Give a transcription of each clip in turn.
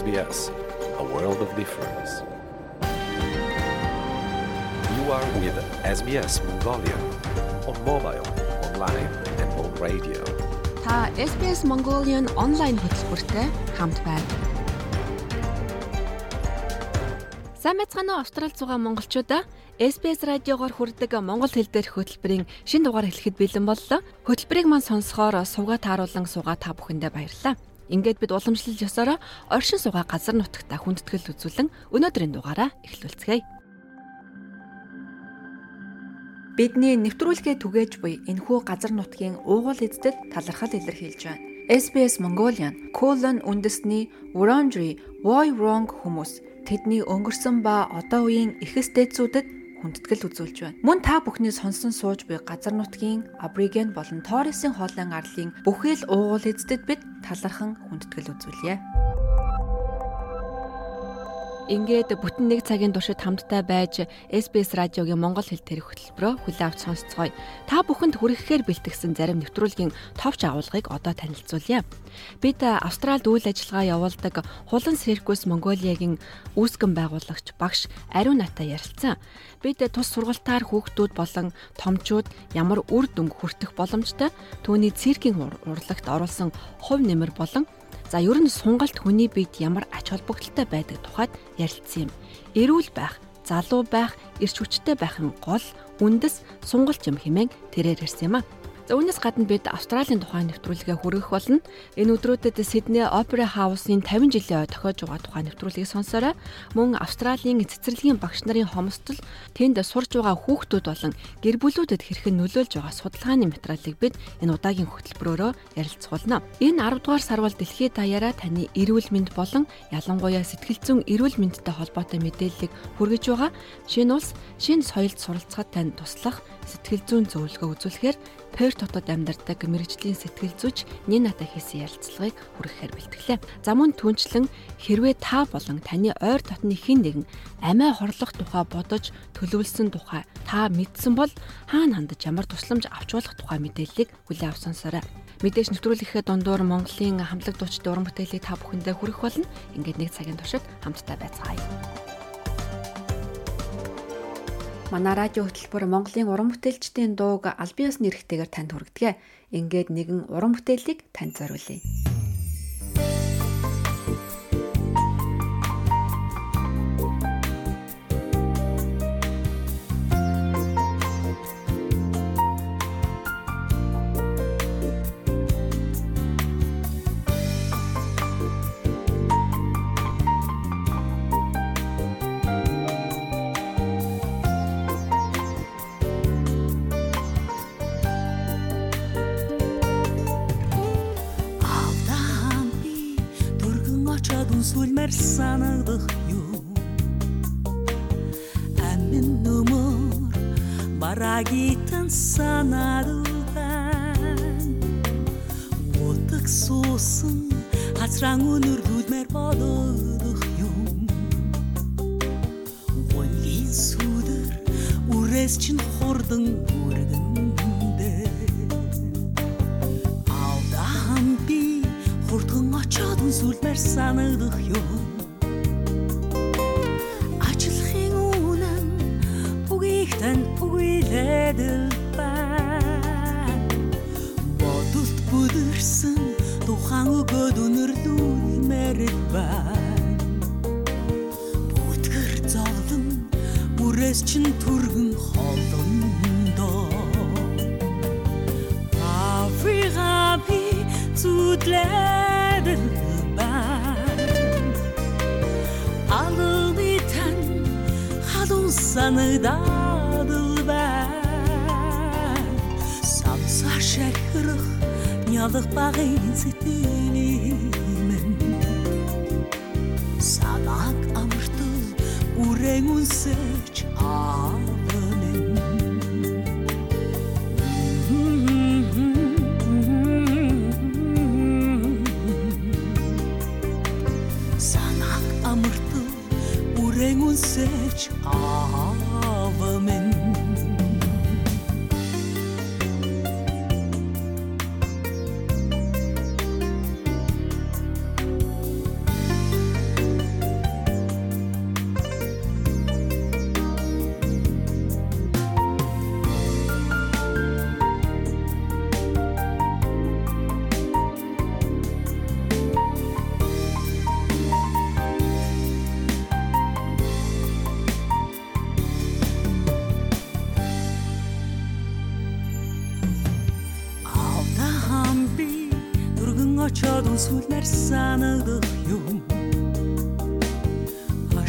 SBS, a world of difference. You are with SBS Mongolia on mobile, online and on radio. Та SBS Mongolian онлайн хөтөлбөртэй хамт байна. Сайн мэцгааны Австралид зугаа монголчуудаа SBS радиогоор хүрдэг монгол хэл дээрх хөтөлбөрийн шин дугаар эхлэхэд бэлэн боллоо. Хөтөлбөрийг мань сонсохоор суугаа тааруулан суугаа та бүхэндээ баярлалаа. Ингээд бид уламжлал ёсороо оршин суугаа газар нутагта хүндэтгэл үзүүлэн өнөөдрийн дугаараа эхлүүлцгээе. Бидний нэвтрүүлгээ түгээж буй энэхүү газар нутгийн уугуул эздэд талархал илэрхийлж байна. SBS Mongolian Colon үндэсний Wurundjeri Woi Wurrung хүмүүс тэдний өнгөрсөн ба одоо үеийн эхэстэйцүүдэд хүндэтгэл үзүүлж байна. Мөн та бүхний сонсон сууж буй газар нутгийн Абриген болон Торресын хоолын арлын бүхэл уугуул эздэд бид талархан хүндэтгэл үзүүлье. Ингээд бүтэн нэг цагийн туршид хамтдаа байж SBS радиогийн монгол хэл тэрэг хөтөлбөрөөр хүлээн авч сонсцгоё. Та бүхэнд хүрэхээр бэлтгэсэн зарим нэвтрүүлгийн товч агуулгыг одоо танилцуулъя. Бид Австралид үйл ажиллагаа явуулдаг Хулан Circus Mongolia-гийн үүсгэн байгуулагч багш Ариун Ната ярилцсан. Бид тус сургалтаар хүүхдүүд болон томчууд ямар үр дүнг хүртэх боломжтой түүний циркийн урлагт оруулсан хувь нэмэр болон За ер нь сунгалт хүний биед ямар ач холбогдолтой байдаг тухайд ярилцсан юм. Эрүүл байх, залуу байх, эрч хүчтэй байхын гол үндэс сунгалт юм хэмээн тэрээр ирсэн юм а. За үүнээс гадна бид Австралийн тухайн нэвтрүүлгээ хүргэх болно. Энэ өдрүүдэд Сидней Opera House-ын 50 жилийн ой тохиож байгаа тухайн нэвтрүүлгийг сонсороо мөн Австралийн цэцэрлэгийн багш нарын хомсдол тэнд сурж байгаа хүүхдүүд болон гэр бүлүүдэд хэрхэн нөлөөлж байгаа судалгааны материалыг бид энэ удаагийн хөтөлбөрөөрөө ярилцуулна. Энэ 10 дугаар сарвал дэлхийд даяараа таны эрүүл мэнд болон ялангуяа сэтгэл зүйн эрүүл мэндтэй холбоотой мэдээллийг хүргэж байгаа. Шинэ улс, шинэ соёлд суралцахад танд туслах сэтгэл зүйн зөвлөгөө үзүүлэхээр Перт хотод амьдардаг мэрэгжлийн сэтгэл зүйч Нината хийсэн ярилцлагыг хүргэхээр бэлтгэлээ. За мөн түнчлэн хэрвээ та болон таны ойр дотны хэн нэгэн амиа хорлох тухай бодож төлөвлөсөн тухай та мэдсэн бол хаана хандаж ямар тусламж авч болох тухай мэдээллийг хүлээн авсан сараа. Мэдээж нэвтрүүлэхэд дундуур Монголын хамтлаг дуучдын уран бүтээлийг та бүхэндээ хүргэх болно. Ингээд нэг цагийн туршид хамтдаа байцгаая. Манай радио хөтөлбөр Монголын уран бүтээлчдийн дууг аль биесны эрхтэйгээр танд хүргэдэг. Ингээд нэгэн уран бүтээлийг танд зориулъя. Барагитан санадултан утак суусан хацраан өнөрлүүлмэр бодох юм. Вонлин сүдэр үрээс чин хурдан үргэндэ Алдахан би хурдхан очоод сүлмэр санагдах юм үгийлэдэл бай Бодолт бүдэрсэн тухайн өгөөд өнөрлүүлмээр бай Бүтгэр зовлон бүрээс чин түргэн холондоо. Африка зүтлээд байна Алны тань халуун санагдаад нялах багын сэтгэлимэн Санаг амртал үрэн үнсэж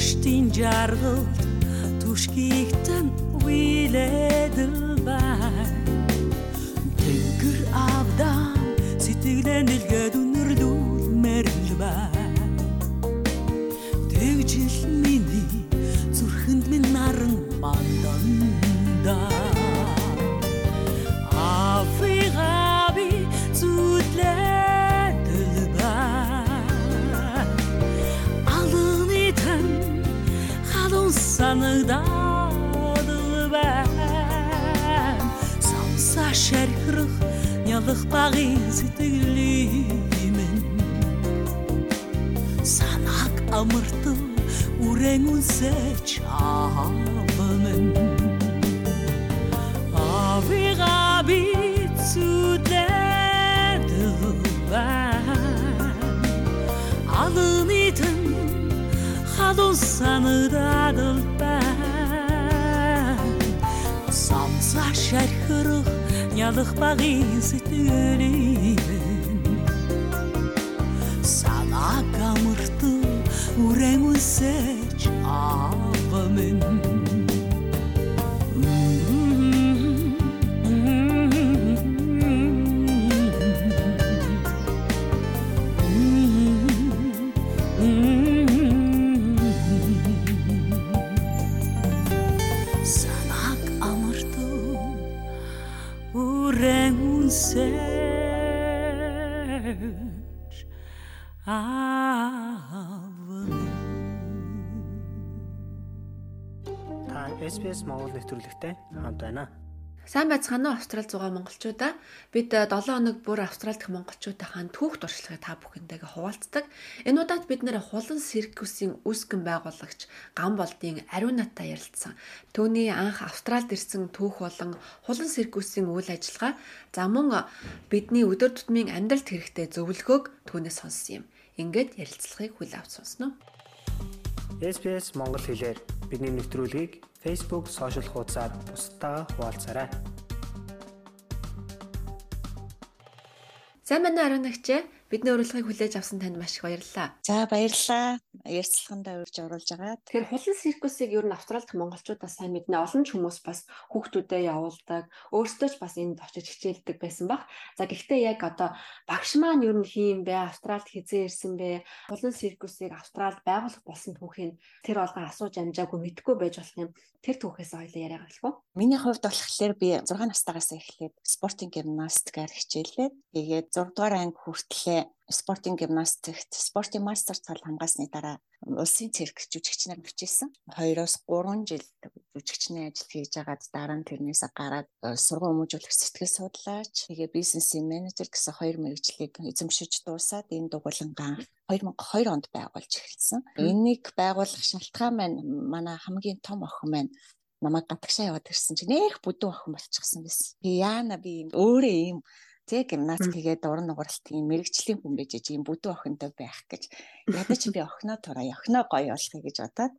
Аштын жаргалт түшгийгтэн уилэдэл бай Тэнгэр авдан сэтгэлэн дэлгээд үнэрлүүлмэр л бай Тэгжил миний зүрхэнд минь наран манданда халуун санагдаад байна Самса шархрах нялах багын сэтгэлийн санааг амартан үрэн үнсэж аавмэн авига бицүдээд алынитэн халуун санагдаад Ашар хөрөх нялх багын сэтгэлийн Санаа гамртын үсэж аавмын SBS Монгол нэвтрүүлэгтэй хамт байна. Сайн байцгаана уу Австрал зугаа монголчуудаа. Бид 7 хоног бүр Австрал дахь монголчуудаа түүх туршлагыг та бүхэнтэйгээ хуваалцдаг. Энэ удаад бид нэр хулан циркусийн үүсгэн байгуулагч Ган болдын ариун натаа ярилцсан. Төвний анх Австралд ирсэн түүх болон хулан циркусийн үйл ажиллагаа за мөн бидний өдөр тутмын амьдралд хэрэгтэй зөвлөгөөг түүнээс сонссон юм. Ингээд ярилцлагыг хүлээн авч сонсноо. SBS Монгол хэлээр бидний нэвтрүүлгийг Facebook сошиал хуудасаар бусдаа хуваалцаарай. Сайн байна ариун нагчээ. Бидний урилгыг хүлээж авсан танд маш их баярлалаа. За баярлалаа. Ярилцлагандаа урьж оруулж байгаа. Тэгэхээр хулан циркусыг ер нь Австралид монголчуудаас сайн мэднэ. Олон ч хүмүүс бас хүүхдүүдэд явуулдаг. Өөрсдөө ч бас энд очиж хичээлдэг байсан баг. За гэхдээ яг одоо багш маань ер нь хийм бэ? Австралид хизээ ирсэн бэ? Хулан циркусыг Австралид байгуулах болсон түүхийг тэр болгон асууж амжаагүй мэдгүй байж болох юм. Тэр түүхээс ойлоо яриа уу? Миний хувьд болохоор би 6 настайгаас эхлээд спортын гимнастикаар хичээллээд тэгээд 6 дугаар анги хүртлээр спортын гимнастикт спортын мастер цал хамгаасны дараа улсын цирк жүжигчнэр бичсэн. 2-оос 3 жил жүжигчний ажил хийж агаад дараа нь тэрнээс гараад э, сургууль хүмүүжүүлэх сэтгэл судлаач, тэгээ бизнесийн менежер гэсэн хоёр мэргэжлийг эзэмшиж дуусаад энэ дугуулангаа 2002 онд байгуулж эхэлсэн. Энийг байгуулах шалтгаан маань манай хамгийн том охин маань намайг гадагшаа яваад ирсэн чинь нэх бүдүүн охин болчихсон байсан. Би яана би өөрөө ийм тэг гимнаст хийгээд уран нугаралт ийм мэрэгчлийн хүн байж ийм бүдүүн охинтой байх гэж ядаж би охиноо тураа охиноо гоё болохыг гэж бодоод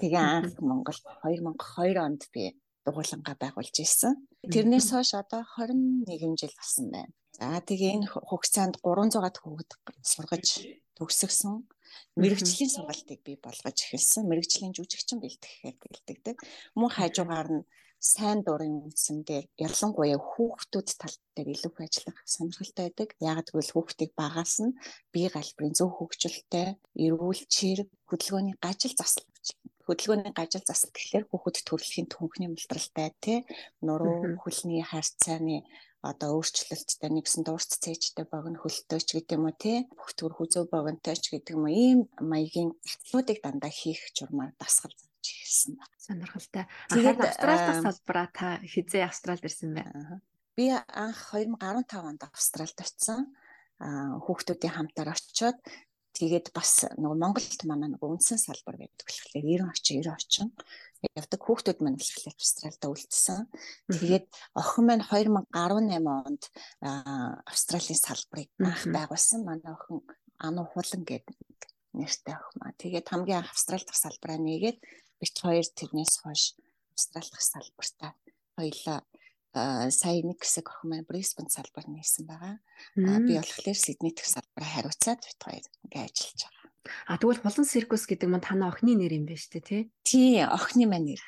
тэгээ анх Монгол 2002 онд би дугуулангаа байгуулж ирсэн. Тэрнээс хойш одоо 21 жил болсон байна. За тэгээ энэ хугацаанд 300-аад хүүхэд сургаж төгсгсөн мэрэгжлийн сургалтыг би болгож эхэлсэн. Мэрэгжлийн жүжигчин бэлтгэхээр бэлтгэдэг. Мөн хажуугаар нь сайн дурын үндсэн дээр ялангуяа хүүхдүүд тал дээр илүү их ажиллах сонирхолтой байдаг. Яг гэвэл хүүхдийг багаас нь бие галбирын зөв хөгжилтэй, эрүүл чирэг, хөдөлгөөний гажил засал. Хөдөлгөөний гажил засал гэхлээр хүүхэд төрөлхийн түнхний мултралтай тий. Нуруу хөлний харьцааны одоо өөрчлөлттэй нэгсэн дуурц цээжтэй богино хөлтөөч гэдэг юм уу тий. Бүх төр хүзөө богинотойч гэдэг юм уу. Ийм маягийн затлуудыг дандаа хийх журмаар дасгал зааж эхэлсэн байна. Сонирхолтой. Тэгээд, Тэгээд Австралиас аа, салбараа та хизээ Австралид ирсэн бэ? Би анх 2015 онд Австралид очсон. Хүүхдүүдийн хамтаар очиод тэгээд бас нөгөө Монголд манай нөгөө үндсэн салбар байдаг болохоор 90 очин 90 очин явдаг хүүхдүүд маань болохоор Австралид үлдсэн. Тэгээд охин маань 2018 онд Австралийн салбарыг анх байгуулсан. Манай охин Ану Хулан гэдэг нэртэй охин маа. Тэгээд хамгийн анх Австрали дахь салбараа нээгээд бит хоёр тэрнээс хойш Австрали дахь салбартаа хоёлаа а, сая нэг хэсэг охин маань Brisbane салбар нээсэн байгаа. А, би болохоор Sydney дэх салбараа хариуцаад бит хоёр ингээ ажиллаж байгаа. А тэгвэл Хулан циркус гэдэг маань танаа охины нэр юм байна шүү дээ тий. Тий, охины маань нэр.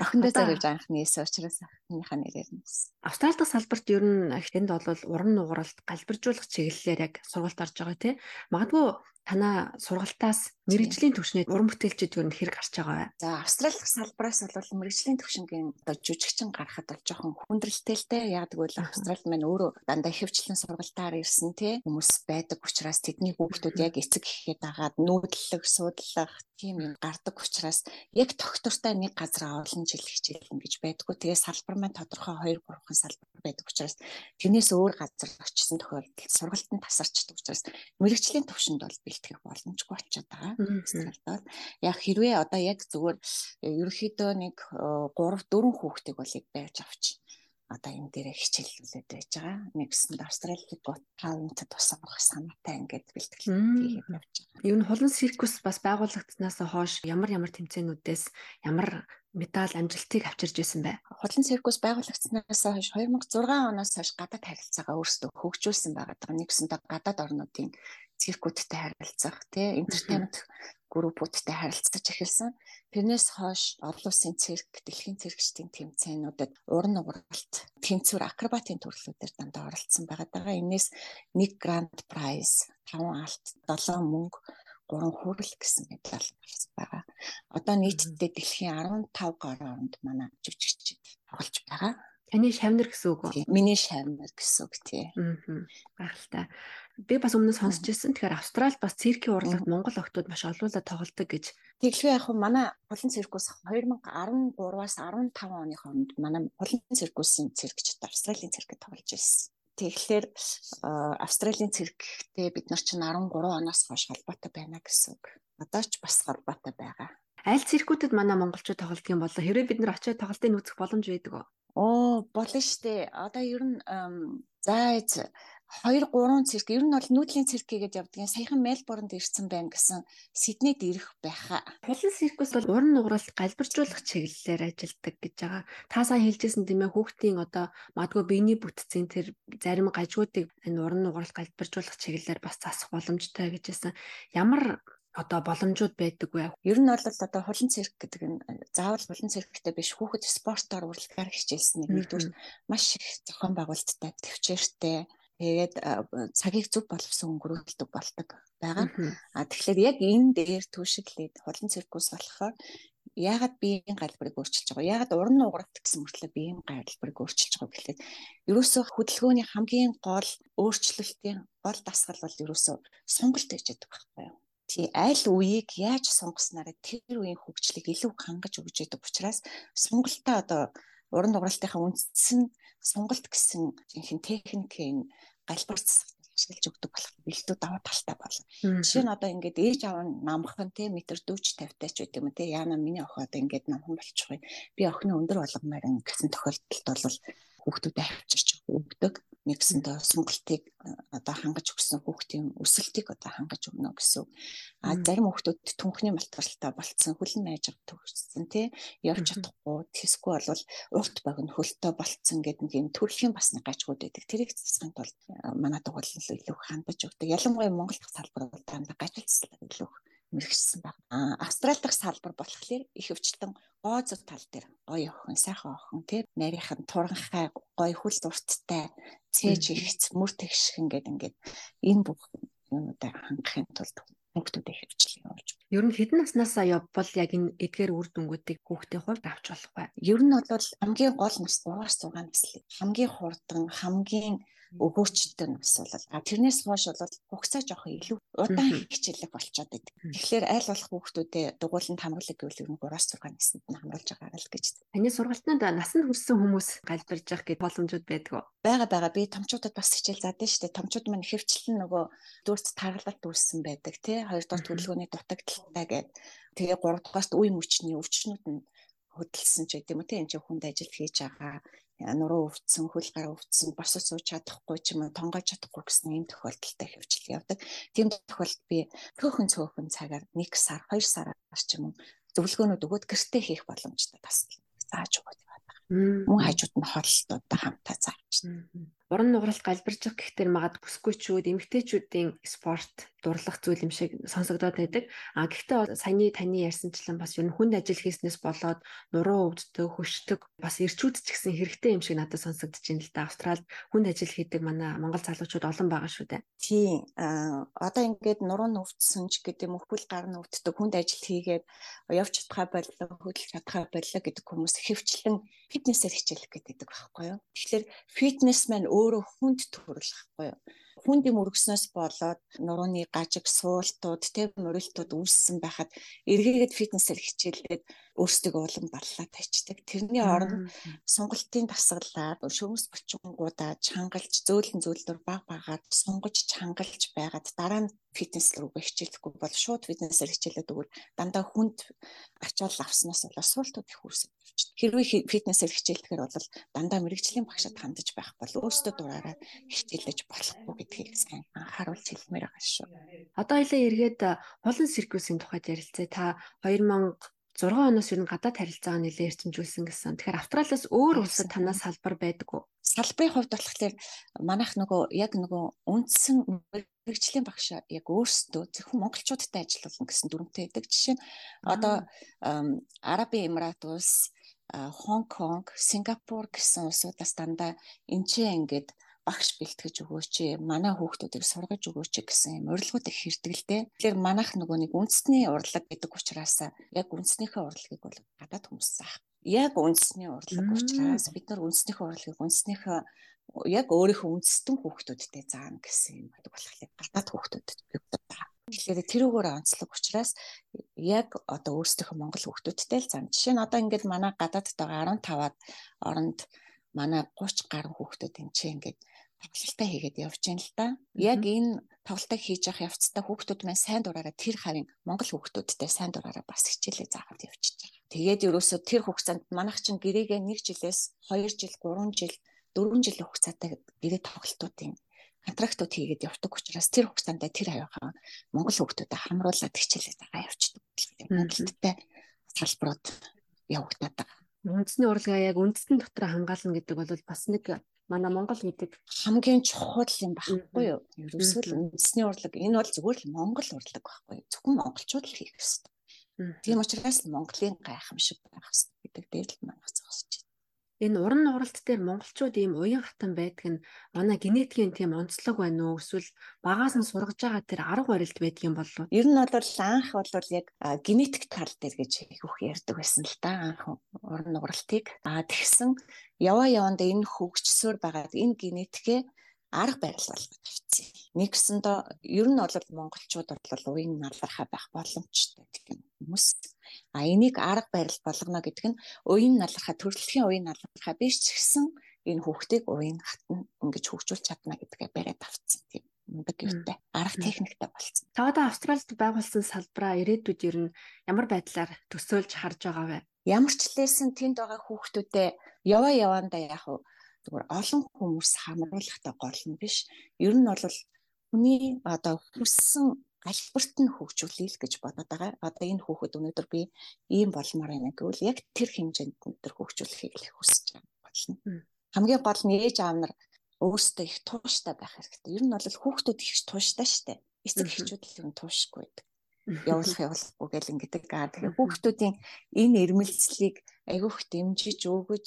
Охиндоо зориулж анхны эсэ учраас охиныхаа нэрээр нь. дахь салбарт ер нь энд бол уран нугаралт галбиржуулах чиглэлээр яг сургалт орж байгаа тий. Магадгүй танаа сургалтаас мэрэгжлийн түвшнээ уран бүтээлчд нь хэрэг гарч байгаа бай. За Австрали дахь салбараас бол мэрэгжлийн төвшингийн одоо жүжигчин гарахад бол жоохон хүндрэлтэй л дээ. Яг тэгвэл Австрали маань өөрөө дандаа хөвчлэн сургалтаар ирсэн тий хүмүүс байдаг учраас тэдний хүүхдүүд яг эцэг гэхэд дагаад нүүдлэх, суудлах тийм юм гардаг учраас яг тогтвортой нэг газар олон жил хичээлнэ гэж байдгүй. Тэгээ салбар маань тодорхой 2 3хан салбар байдаг учраас тэрнээс өөр газар очисон тохиолдолд сургалтанд тасарчдаг учраас мэрэгжлийн төвшөнд бол бэлтгэх боломжгүй болчиход байгаа. Австралид бол яг хэрвээ одоо яг зүгээр э, ерөөхдөө нэг 3 4 хүүхдийг бол яг байж авч одоо энэ дээр хичээллүүлээд байж байгаа. Нэгсэнд Австралийн гот таунтад бас авах санаатай ингээд бэлтгэл хийгээд явж байгаа. Ер нь хулан циркус бас байгуулагдсанаас хойш ямар ямар тэмцээнүүдээс ямар медаль амжилтыг авчирж исэн бэ? Хулан циркус байгуулагдсанаас хойш 2006 оноос хойш гадаад харилцаагаа өөрсдөө хөгжүүлсэн байгаа. Нэгсэндээ гадаад орнуудын циркүүдтэй харилцах, тий, entertainment группүүдтэй харилцаж эхэлсэн. Тэрнээс хойш олон улсын цирк, дэлхийн циркчдийн тэмцээнүүдэд уран нугаралт, тэнцвэр, акробатын төрлүүдээр дандаа оролцсон байгаа даа. Энээс нэг гранд прайз, 5 алт, 7 мөнгө, 3 хүрэл гэсэн медаль гарсан байгаа. Одоо нийтдээ дэлхийн 15 гаруй оронд манай жүжигчид тоглож байгаа. Таны шавнар гэсэн үг үү? Миний шавнар гэсэн үг тий. Аа. Гайхалтай. Би бас өмнө сонсч ирсэн. Тэгэхээр Австрали бас циркийн урлагт Монгол охтууд маш олоолаа тоглодог гэж. Тэглэвээ яг хөө манай Хулан циркус 2013-аас 15 оны хооронд манай Хулан циркусын циркчид Австралийн циркэд тоглож ирсэн. Тэгэхээр э, Австралийн цирктэй бид нар чинь 13 оноос хойш холбоотой байна гэсэн үг. Одоо ч бас холбоотой байгаа. Аль циркүүдэд манай монголчууд тоглодог юм болоо хэрвээ бид нар очиод тоглолтыг үзэх боломж байдаг уу? Оо, болно штэ. Одоо ер нь эм, за 2 3 цирк ер нь бол нүүдлийн цирк гээд явдгийн саяхан Мельбурнд ирсэн байна гэсэн Сиднейд ирэх байхаа. Хулан циркус бол уран нугаралт галбиржуулах чиглэлээр ажилладаг гэж байгаа. Та сайн хэлжсэн тийм ээ хүүхдийн одоо магадгүй биений бүтцийн тэр зарим гажгуудыг энэ уран нугаралт галбиржуулах чиглэлээр бас засах боломжтой гэжсэн. Ямар одоо боломжууд байдаг вэ? Ер нь бол одоо хулан цирк гэдэг нь заавал хулан цирктэй биш хүүхэд спортоор урлагаар хичээлсэнийг нэгдүгээр маш их зохион байгуулалттай төвчээртэй тэгээд цагийг зөв боловсон өнгөрүүлдэг болдог байгаа. А тэгэхээр яг энэ дээр түшиглээд хулан циркус болохоор яагаад биеийн галбарыг өөрчилж байгаа? Яагаад уран нугаралт гэсэн мөртлөө биеийн галбарыг өөрчилж байгаа гэхлээр ерөөсөө хөдөлгөөний хамгийн гол өөрчлөлтийн гол дасгал бол ерөөсөө сонголт гэж яддаг байхгүй юу? Тий аль үеийг яаж сонгоснараа тэр үеийн хөгжлийг илүү хангаж өгч яадаг учраас сонголтоо одоо уран нугаралтынхаа үндсэн сонголт гэсэн жинхэнэ техникийн галбар засагт ашиглаж өгдөг болох бэлдүү даваа талтай болно. Жишээ нь одоо ингээд ээж аав нь намхан те метр 40 50 тач байдаг юм те яана миний охин одоо ингээд намхан болчихгүй. Би охины өндөр болгомоор ин гэсэн тохиолдолд бол хүүхдүүдэд авчирч өгдөг. Нэгсэндээ сонголтыг одоо хангаж өгсөн хүүхдийн өсөлтийг одоо хангаж өгнө гэсэн. А зарим хүүхдүүд түнхний малтгаралтай болцсон хөлн найж төгссөн тий явж чадахгүй тэсгүй бол урт богино хөлтөө болцсон гэдэг нэг юм төрлийн бас нэг гажгууд байдаг. Тэрийг засахын тулд манай дугуйлал илүү хандаж өгдөг. Ялангуяа Монгол дахь салбар бол дандаа гажил заслаг илүү мэрэгчсэн баг. А Австрали дахь салбар болохоор их өвчлэн гоо зүг тал дээр гоё охин, сайхан охин тий нарийнхан туранхай гоё хүл урттай цээж ихц мөр тэгшхэн гэдэг ингээд энэ бүх юмудаа хангахын тулд хүүхдүүдэд хөвчлэн явуулж Ер нь хэдэн наснаасаа явбал яг энэ эдгээр үр дүнгуудыг хүүхдийн хувьд авч болох вэ? Ер нь бол хамгийн гол нас 3-аас 6 наслыг хамгийн хурдан, хамгийн өгөөчтэй нас бол а тэрнээс хойш бол хугацаа жоох илүү удаан хичээлэг болчиход байдаг. Тэгэхээр аль болох хүүхдүүдэд дугууланд хамруулаг гэвэл ер нь 3-аас 6 наснд нь хамруулж байгаа л гэж. Таны сургалтанд насанд хүрсэн хүмүүс галбирж явах гэдэг боломжууд байдаг уу? Бага бага би томчуудад бас хичээл заадаг шүү дээ. Томчууд маань хөвчлэн нөгөө дүүрт таргалалт үүссэн байдаг тий. Хоёрдугаар төлөвлөгөөний дутагдaltaй гээд тэгээ гуравдугаарт үе мөчний өвчнүүд нь хөдөлсөн ч гэдэг юм уу тий. Энд чинь хүнд ажил хийж байгаа нуруу өвдсөн, хөл гараа өвдсөн, босож сууж чадахгүй ч юм уу, тонгоож чадахгүй гэсэн ийм тохиолдолтой хөвчлэл явдаг. Тийм тохиолдолд би цөөхөн цөөхөн цагаар 1 сар, 2 сараар ч юм уу зөвлөгөөнүүд өгөөд гэртээ хийх боломжтой бас зааж өгöd байдаг. Мөн хажууд нь хооллолтуудаа хамтаа зааж. Уран нугаралт галбирчих гэхдээ магад бүсгүйчүүд, эмгтээчүүдийн спорт дурлах зүйл юм шиг сонсогдоод байдаг. А гэхдээ саяны таны ярьсанчлан бас ер нь хүнд ажил хийснээс болоод нуруу өвддөг, хөшдөг бас ирчүүд ч гэсэн хэрэгтэй юм шиг надад сонсогдож байна л да. Австралид хүнд ажил хийдэг манай монгол залуучууд олон байгаа шүү дээ. Тийм. А одоо ингээд нуруу нь өвдсөн ч гэдэг юм хөл гар нь өвддөг хүнд ажил хийгээд явж чадхаа боллоо, хөдөлж чадхаа боллоо гэдэг хүмүүс хэвчлэн фитнесээр хичээлэх гэдэг байхгүй юу. Тэгэхээр фитнес маань өөрөө хүнд төрөлхгүй юу хүнд юм өргснөөс болоод нурууны гажиг суултууд те мөрөлтүүд үүссэн байхад эргээгээд фитнесээр хичээлээд өөрсдөө улам баллаа тавьчихдаг. Тэрний оронд сунгалтын дасгалаар шөмс бочингуудаа чангалж зөөлөн зөөлдөр баг багаар сунгаж чангалж байгаад дараа нь фитнес рүү хичээлэхгүй бол шууд фитнесээр хичээлээд өгвөл дандаа хүнд ачаал авснаас болоод суултууд их үүсэж явчихдаг. Хэрвээ фитнесээр хичээлдэхээр бол дандаа мэрэгжлийн багшад хандаж байх бол өөрсдөө дураараа хичээлж болохгүй гэдгийг сайн анхааруулж хэлмээр байгаа шүү. Одоо хоёлаа эргээд холон циркусийн тухайд ярилцъя. Та 2000 6 оноос ер нь гадаад харилцаагаа нэлээд эрчимжүүлсэн гэсэн. Тэгэхээр Австралиас өөр улсад танаас салбар байдаг уу? Салбарын хувьд болохоор манайх нөгөө яг нөгөө үндсэн мэрэгжлийн багш яг өөрсдөө зөвхөн монголчуудтай ажиллуулна гэсэн дүрмтэй байдаг. Жишээ нь одоо Арабын Эмират улс, Хонконг, Сингапур гэсэн улсуудаас дандаа ч ингээд багш бэлтгэж өгөөч манай хүүхдүүдийг сургаж өгөөч гэсэн юм урилгууд их дээ. Тэгэхээр манайх нөгөө нэг үндэсний урлаг гэдэг учраас яг үндэснийхээ урлагийг бол гадаад хүмүүс заах. Яг үндэсний урлаг учраас бид нар үндэснийхээ урлагийг үндэснийхээ яг өөрийнхөө үндэстэн хүүхдүүдтэй заана гэсэн юм байдаг болохоор гадаад хүүхдүүдэд бигдээ. Тэгэхээр тэрүүгээр онцлог учраас яг одоо өөрсдийнхөө монгол хүүхдүүдтэй л зам. Жишээ нь одоо ингээд манай гадаадд байгаа 15-аад оронд манай 30 гаруй хүүхдүүд энэ чинь ингээд тоглолтоо хийгээд явж байна л да. Яг энэ тоглолтоо хийж явах явцдаа хүүхдүүд маань сайн дураараа тэр хавийн монгол хүүхдүүдтэй сайн дураараа бас хичээлээ заагаад явчихж байгаа. Тэгээд ерөөсөө тэр хугацаанд манайх чинь гэрээгээ 1 жилээс 2 жил, 3 жил, 4 жил хугацаатай гэрээ тоглолтуудын контрактууд хийгээд явдаг учраас тэр хугацаанд тэр хавийнхаа монгол хүүхдүүдэд хамруулаад хичээлээ заагаа явчихдаг. Монголдтэй салбарууд явагдаад байгаа. Үндэсний урлагаа яг үндэстэн дотор хангаална гэдэг бол бас нэг манай Монгол гэдэг хамгийн чухал юм багхгүй юу? Ерөөсөө л үндэсний урлаг энэ бол зүгээр л Монгол урлаг байхгүй юу? Зөвхөн монголчууд л хийх ёстой. Тийм учраас Монголын гайхамшиг байх ёстой гэдэг дээр л манайх зогсож байна энэ уран нугаралт дээр монголчууд ийм уян хатан байдаг нь манай генетикийн тийм онцлог байна уу эсвэл багаас нь сургаж байгаа тэр арга барилд байдаг юм болов уу? Ер нь бол анх бол яг генетик тал дээр гэж их ярьдаг байсан л да анх уран нугаралтыг. А тэгсэн яваа явандаа энэ хөгжсөөр байгаад энэ генетикээ арга барил болгож авчихсан. Нэгсэндээ ер нь бол монголчууд бол уян налархаа байх боломжтой гэх юм хүмүүс. А энийг арга барил болгоно гэдэг нь уян налархаа төрөлхийн уян налархаа биш ч гэсэн энэ хүүхдийг уян хатна ингэж хөгжүүлж чадна гэдгээ бариад авцсан тийм мундаг юутай арга техниктэй болсон. Та одоо Австралид байгуулсан салбараа ирээдүйд ер нь ямар байдлаар төсөөлж харж байгаа вэ? Ямар ч лээсэн тэнд байгаа хүүхдүүдэд яваа яваандаа яг зүгээр олон хүмүүс хамруулахтай гол нь биш. Ер нь бол хүний одоо хүссэн альберт нь хөгжүүлээл гэж бодоод байгаа. Одоо энэ хүүхэд өнөөдөр би ийм болмоор байна гэвэл яг тэр хэмжээнд өнөөдөр хөгжүүлэхийг л хүсэж байгаа болно. Хамгийн гол нь ээж аав нар өөрсдөө их тууштай байх хэрэгтэй. Ер нь бол хүүхдүүд их тууштай штэ. Эцэг эхчүүд л юм туушгүй байдаг. Явуулах явуулахгүй гэл ингэдэг. Аа тэгэхээр хүүхдүүдийн энэ ирмэлцлийг айгүйх дэмжиж өгөж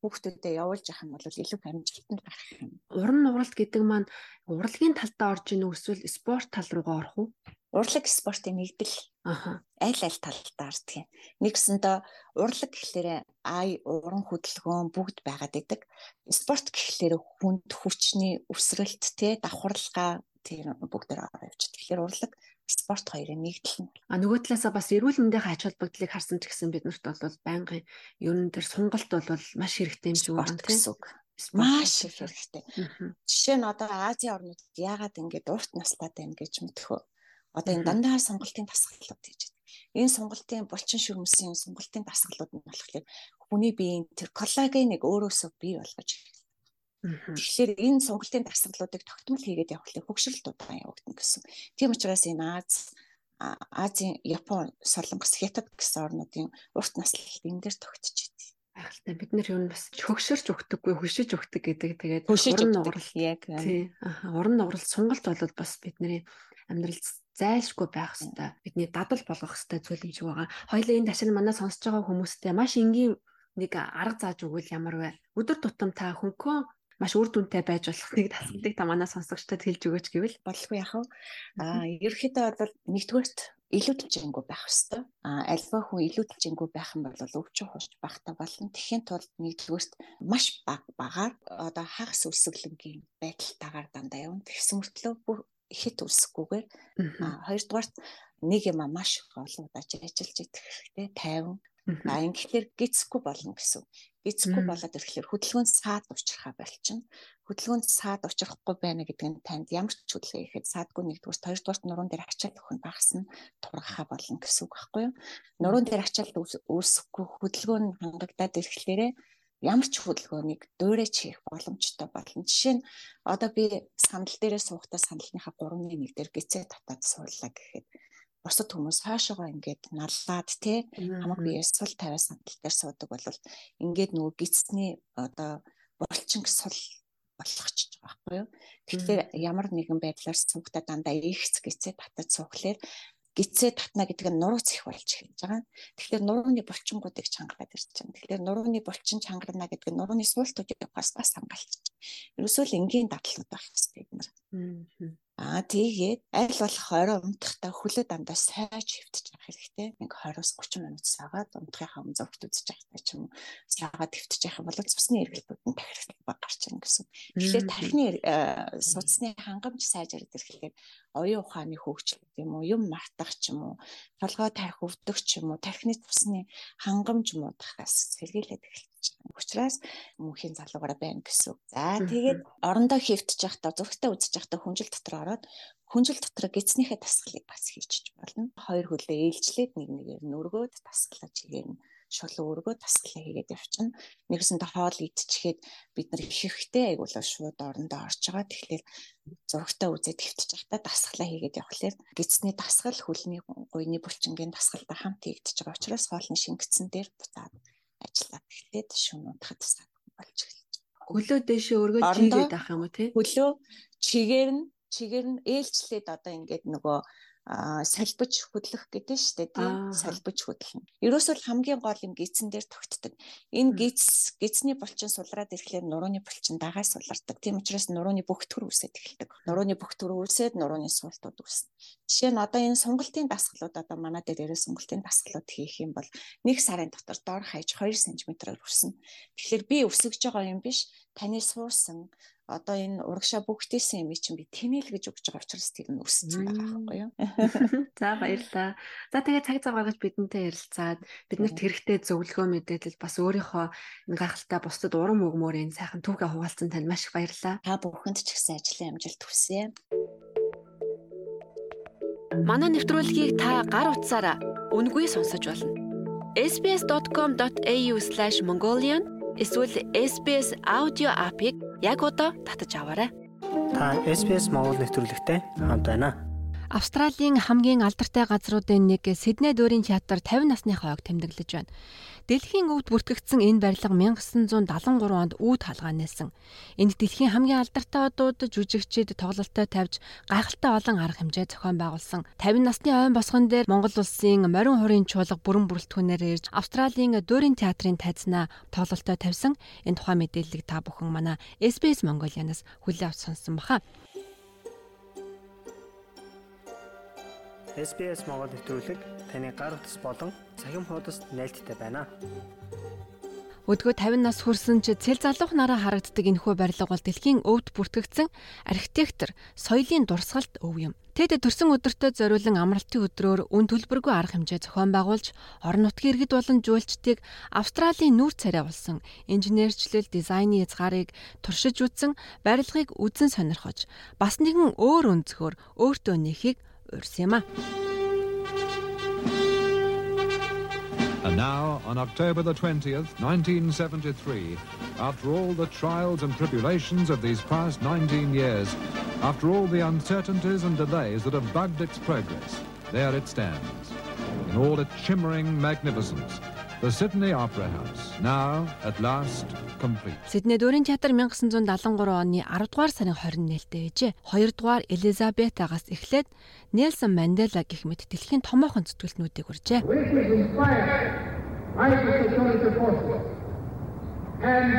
хүүхдүүдэд явуулж явах юм бол илүү амжилтанд гарах юм. Уран нугаралт гэдэг маань урлагийн талдаа орж ийн эсвэл спорт тал руугаа орох уу? Урлаг спортын нэгдэл. Аха. Аль аль талдаа ордог юм. Нэгсэндээ урлаг гэхлээр ай уран хөдөлгөөн бүгд байгаад идэг. Спорт гэхлээр хүнд хүчний өсрэлт те давхарлага тэр бүгдээр ороо явж. Тэгэхээр урлаг спорт хоёрын нэгдэл нь. А нөгөө талаасаа бас эрүүл мэндийн ач холбогдлыг харсан ч гэсэн биднэрт бол байнгын ер нь тэр сунгалт бол маш хэрэгтэй юм шиг байна тийм. Маш их хэрэгтэй. Жишээ нь одоо Азийн орнууд яагаад ингэж урт наслаад байна гэж мэдхөө. Одоо энэ дандаа сонголтын дасгалууд гэж байна. Энэ сонголтын булчин шүрмсийн сонголтын дасгалууд нь болохоор хүний биеийн тэр коллагеныг өөрөөсөө бий болгож Тэгэхээр энэ сонголтын дасгалуудыг тогтмол хийгээд явахлаа хөгшрөлт удаан явагдана гэсэн. Тийм учраас энэ Аз Азийн Япон, Солонгос, Хятад гэсэн орнуудын урт наслалт энэ дээр тогтчих. Гайхалтай бид нар юу бас хөгшөрч өгдөггүй хөшиж өгдөг гэдэг тэгээд уран нугарал Яг тий уран нугарал сонголт болол бас бидний амьдралд зайлшгүй байх хэвээр бидний дадал болгох хэвээр зүйл юм шиг байгаа. Хоёлаа энэ ташин манай сонсож байгаа хүмүүстээ маш энгийн нэг арга зааж өгвөл ямар вэ? Өдөр тутам та хөнхөө маш үр дүнтэй байж болох нэг тасгалыг та манай сонсогчдод хэлж өгөөч гэвэл болгүй яах вэ? Аа ерөөхдөө бол нэгдүгээрт илүү төвчнгүү байх хэвээр. Аа альва хүн илүү төвчнгүү байх юм бол өвчин хуурч байхта болно. Тэхийн тулд нэгдүгээрт маш бага багаар одоо хагас өсөглөнгийн байдалтайгаар дандаа явна. Тэгсэн мөртлөө бүр ихэд өсөхгүйгээр аа хоёрдугаарт нэг юм маш олон удаа ажиллаж идэх хэрэгтэй. тайван А ингэхээр гисэхгүй болно гэсэн. Гисэхгүй Мм. болоод ирэхлээр хөдөлгөөнд саад учрахаа болчихно. Хөдөлгөөнд саад учрахгүй байна гэдэг нь танд ямар ч хөдөлгөөн ихэд саадгүй нэгдүгээр хоёрдугаарт нуруунд дээр ачаал өхөн багс нь тургахаа болно гэсэн үг байхгүй юу? Нуруунд дээр ачаал үүс- үүсэхгүй хөдөлгөөн нь хангагдаад ирэхлээрээ ямар ч хөдөлгөөнийг дөөрэж хийх боломжтой болно. Жишээ нь одоо би сандал дээрээ суухдаа сандалныхаа 3-ны 1 дээр гизээ татаад суулаа гэхэд бусад хүмүүс хаашаага ингээд наллаад те хамаг биеэс сул тавиа сандал дээр суудаг бол ингээд нөгөө гисний одоо булчин сул болгочих байгаа байхгүй юу. Тэгэхээр ямар нэгэн байдлаар суугтаа дандаа ихц гисээ татаж суухлаар гисээ татна гэдэг нь нурууц их болж эхэлж байгаа. Тэгэхээр нурууны булчингуудыг чангараад ирж байна. Тэгэхээр нурууны булчин чангарна гэдэг нь нурууны суултуудыг бас бас хамгаалчих. Ерөөсөө л энгийн дадлууд байх хэрэгтэй бид нар. Аа тэгээд аль болох орой унтахдаа хөлөө дандаа сайж хөвтөж явах хэрэгтэй. Нэг 20-с 30 минут саагаад унтахынхаа зөвхт үзэж байхдаа ч юм уу саагаад хөвтөж явах бол цусны эргэлтүүд нь тахирхлах баг гарч ирнэ гэсэн. Тэгэхээр тархины эр- э, судасны хангамж сайжраад ирэхлээр оюун ухааны хөгжил юм уу, юм мартах ч юм уу, толгой тарих өвдөх ч юм уу, тархины цусны хангамж муудахаас сэргийлээд эхэлж Учираас мөнхийн залуугаараа байна гэсэн. За тэгээд орондоо хөвтөж явахдаа зургтаа үзэж явахдаа хүнжил дотор ороод хүнжил дотор гидснийхээ тасгалыг бас хийчих болно. Хоёр хөлөө ээлжлээд нэг нэгээр тасглаж хийгээр нь шулуу өргөөд тасглаа хийгээд явчихна. Нэгсэндээ хоол идчихээд бид нар ихэхтэй айгуулаа шууд орондоо орж байгаа. Тэгэхээр зургтаа үзээд хөвтөж явахдаа дасглаа хийгээд явхлаар гидсний дасгал хөлний гуйны булчингийн дасгалтай хамт хийгдэж байгаа учраас хоолны шингэцэн дээр буцаад ажиллаад эхлээд шөнө унтахад тасаад болж эхэлж хөлөө дээшээ өргөж Орондоо- жигээд авах юм уу те? хөлөө чигээр нь чигээр нь ээлжлээд одоо ингээд нөгөө салбиж хөдлөх гэдэг нь шүү дээ тийм салбиж хөдлөн. Ерөөсөө л хамгийн гол юм гидсэн дээр тогтдог. Энэ гидс гидсний булчин сулраад ирэхлээр нурууны булчин дагаа сулардаг. Тийм учраас нурууны бүхтгэр үсээд эхэлдэг. Нурууны бүхтгэр үсээд нурууны суултууд үүснэ. Жишээ нь одоо энэ сонголтын дасгалууд одоо манай дээр ерөө сонголтын дасгалууд хийх юм бол нэг сарын дотор доор хаяж 2 см-аар өснө. Тэгэхээр би өсөж байгаа юм биш. Таны суурсан одоо энэ урагшаа бүгдээсэн юм чинь би тэмээл гэж өгч байгаа учраас тэр нь өсөж байгаа байхгүй юу? За баярлалаа. За тэгээ цаг зав гаргаж бидэнтэй ярилцаад биднэрт хэрэгтэй зөвлөгөө мэдээлэл бас өөрийнхөө энэ гайхалтай бусдад урам өгмөр энэ сайхан түүхээ хуваалцсан танд маш их баярлалаа. Та бүхэнд ч гэсэн ажлын амжилт хүсье. Манай нэвтрүүлгийг та гар утсаараа үнгүй сонсож болно. sbs.com.au/mongolian эсвэл SBS аудио апыг яг одоо татаж аваарай. Та SPS Монгол нэвтрүүлэгтэй хамт байна. Австралийн хамгийн алдартай газруудын нэг Сидней дүүрийн театр 50 насны хойг тэмдэглэж байна. Дэлхийн өвд бүртгэгдсэн энэ барилга 1973 онд үүд хаалгаа нээсэн. Энд дэлхийн хамгийн алдартай одууд жүжигчид тоглолттой тавьж гайхалтай олон арга хэмжээ зохион байгуулсан. 50 насны ойн босгон дээр Монгол улсын морин хурын чуулга бүрэн бүрэлдэхүүнээр ирж Австралийн дүүрийн театрын тайзнаа тоглолттой тавьсан. Энэ тухайн мэдээллийг та бүхэн манай SBS Mongolian-аас хүлээн авч сонссон баха. SPS Монгол нэвтрүүлэг таны гар утас болон цахим хуудасд нийлдэхтэй байна. Өдгөө 50 нас хүрсэн ч цэл залуух нараа харагддаг энэхүү барилга бол дэлхийн өвд бүртгэгдсэн архитектор соёлын дурсгалт өв юм. Тэд төрсөн өдөртөө зориулан амралтын өдрөөр үн төлбөргүй арга хэмжээ зохион байгуулж орон нутгийн иргэд болон жуулчдыг Австралийн нүүр царай болсон инженерчлэл дизайны хязгаарыг туршиж үзсэн барилгыг үзэн сонирхож бас нэгэн өөр өнцгөр өөртөө нэхийг And now, on October the 20th, 1973, after all the trials and tribulations of these past 19 years, after all the uncertainties and delays that have bugged its progress, there it stands, in all its shimmering magnificence, The Sydney Opera House, now at last complete. Сидней дүүрийн театр 1973 оны 10 дугаар сарын 21-нд ээжээ. 2 дугаар Элизабетагаас эхлээд Нельсон Мандела гэх мэт дэлхийн томоохон зүтгэлтнүүдийг үржээ. which is inspired by the security forces. And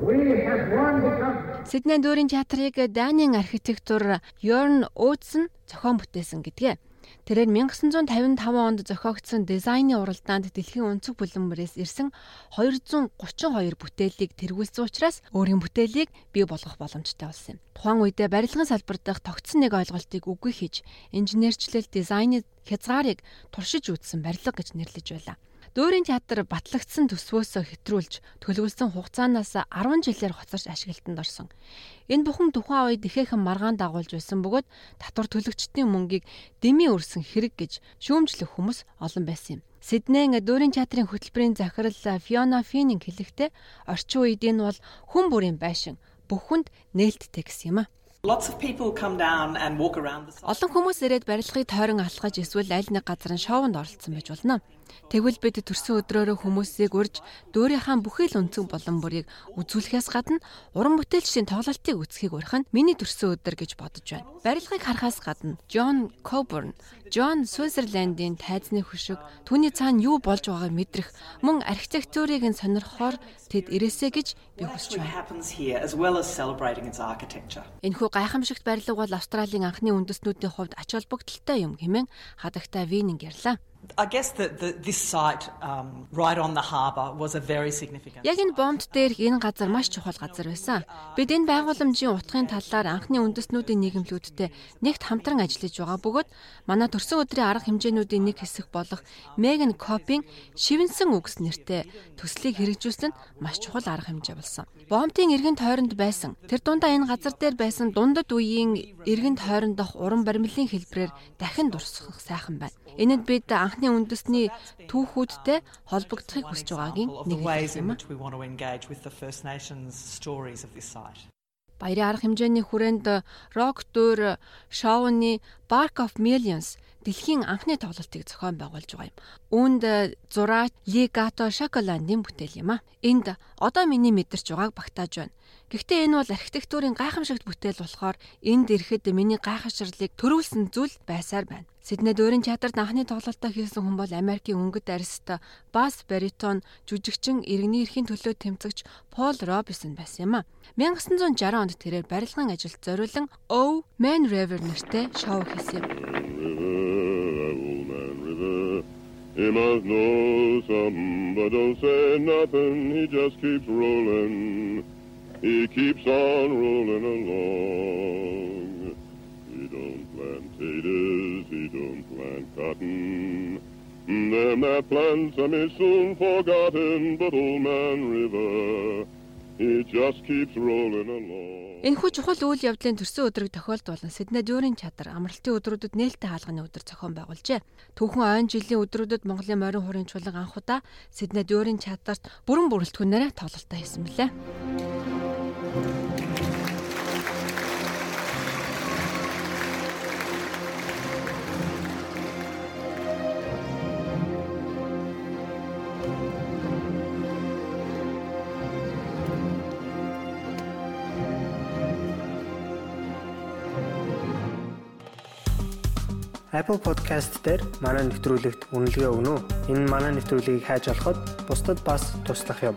we have won the country. Сидней дүүрийн театрыг Данийн архитектур Йорн Оутсон зохион бүтээсэн гэдгээ. Тэрээр 1955 онд зохиогдсон дизайны уралдаанд дэлхийн өнцөг бүлэмбэрээс ирсэн 232 бүтээлийг тэргүүлсэн учраас өөрийн бүтээлийг бий болгох боломжтой болсон юм. Тухайн үедээ барилгын салбар дахь тогтсон нэг ойлголтыг үгүй хийж инженерчлэл дизайны хязгаарыг туршиж үзсэн барилга гэж нэрлэж байлаа. Дүүрийн театр батлагдсан төсвөөсөө хэтрүүлж төлөвлөсөн хугацаанаас 10 жилээр хоцорч ашиглалтанд орсон. Энэ бүхэн тухайн үед ихээхэн маргаан дагуулж байсан бөгөөд татвар төлөгчдийн мөнгийг дэмий өрсөн хэрэг гэж шүүмжлэх хүмүүс олон байсан юм. Сиднейн дүүрийн театрын хөтөлбөрийн захирал Фиона Фининг хэлэхдээ орчин үед энэ бол хүн бүрийн байшин бүх хүнд нээлттэй гэсэн юм а. Олон хүмүүс ирээд барилгыг тойрон алхаж эсвэл аль нэг газар нь шоунд оролцсон байж болно. Тэгвэл бид төрсөн өдрөөрөө хүмүүсийг урьж дөөрийнхаа бүхий л өнцөг болон бүрийг үзүүлэхээс гадна уран бүтээлчдийн тоглолтыг үзхийг урих нь миний төрсөн өдөр гэж бодож байна. Барилгыг харахаас гадна Джон Кобурн, Джон Свизерлендийн тайзны хөшиг түүний цаана юу болж байгааг мэдрэх мөн архитектурыг нь сонирхохоор тэд ирээсэй гэж би хүсэж байна. Энэхүү гайхамшигт барилга бол Австралийн анхны үндэстнүүдийн хувьд ач холбогдолтой юм хэмээн хадагтай Вининг ярьлаа. I guess that the, this site um, right on the harbour was a very significant. Яг энэ бомбд дээр энэ газар маш чухал газар байсан. Бид энэ байгууламжийн утгын талаар анхны үндэстнүүдийн нийгэмлүүдтэй нэгт хамтран ажиллаж байгаа бөгөөд манай төрсөн өдрийн арга хэмжээнүүдийн нэг хэсэг болох Меган Копийн шивэнсэн үгс нэртэй төслийг хэрэгжүүлсэн нь маш чухал арга хэмжээ болсон. Бомбын эргэн тойронд байсан. Тэр дундаа энэ газар дээр байсан дундад үеийн эргэн тойрондох уран баримлын хэлбрээр дахин дурсах сайхан байна. Энэд бид анхны үндэсний түүхүүдтэй холбогдохыг хүсэж байгаагийн нэг юм. Баярын арга хэмжээний хүрээнд рок дуур шоуны Bark of Millions дэлхийн анхны тоглолтыг зохион байгуулж байгаа юм. Үүнд зураа Ligato Шоколандын бүтээл юм а. Энд одоо миний мэдэрч байгааг багтааж байна. Гэхдээ энэ бол архитектурын гайхамшигт бүтээл болохоор энд ирэхэд миний гайхашрлыг төрүүлсэн зүйл байсаар байна. Сидней дүүрийн театрт анхны тоглолтоо хийсэн хүн бол Америкийн өнгөт арист бас баритон жүжигчин иргэний эрхийн төлөө тэмцэгч Пол Робинсон байсан юм а. 1960 онд тэрээр барилгын ажилд зориулан Oh Man River нэртэй шоу хийсэн юм. He must know something, but don't say nothing. He just keeps rolling. He keeps on rolling along. He don't plant potatoes, he don't plant cotton. Them that plants them is soon forgotten, but old man river, Энэхүү чухал үйл явдлын төрсөн өдрийг тохиолдуулан Сидней дүүрийн театр амралтын өдрүүдэд нээлттэй хаалганы өдөр зохион байгуулжээ. Түүхэн ойн жилийн өдрүүдэд Монголын морин хүрийн чуулган анх удаа Сидней дүүрийн театрт бүрэн бүрэлдэхүүнээр тоглолтоо хийсэн мөлий. Apple Podcast дээр манай нэвтрүүлэгт үнэлгээ өгнө үү? Энэ манай нэвтрүүлгийг хайж олоход бусдад бас туслах юм.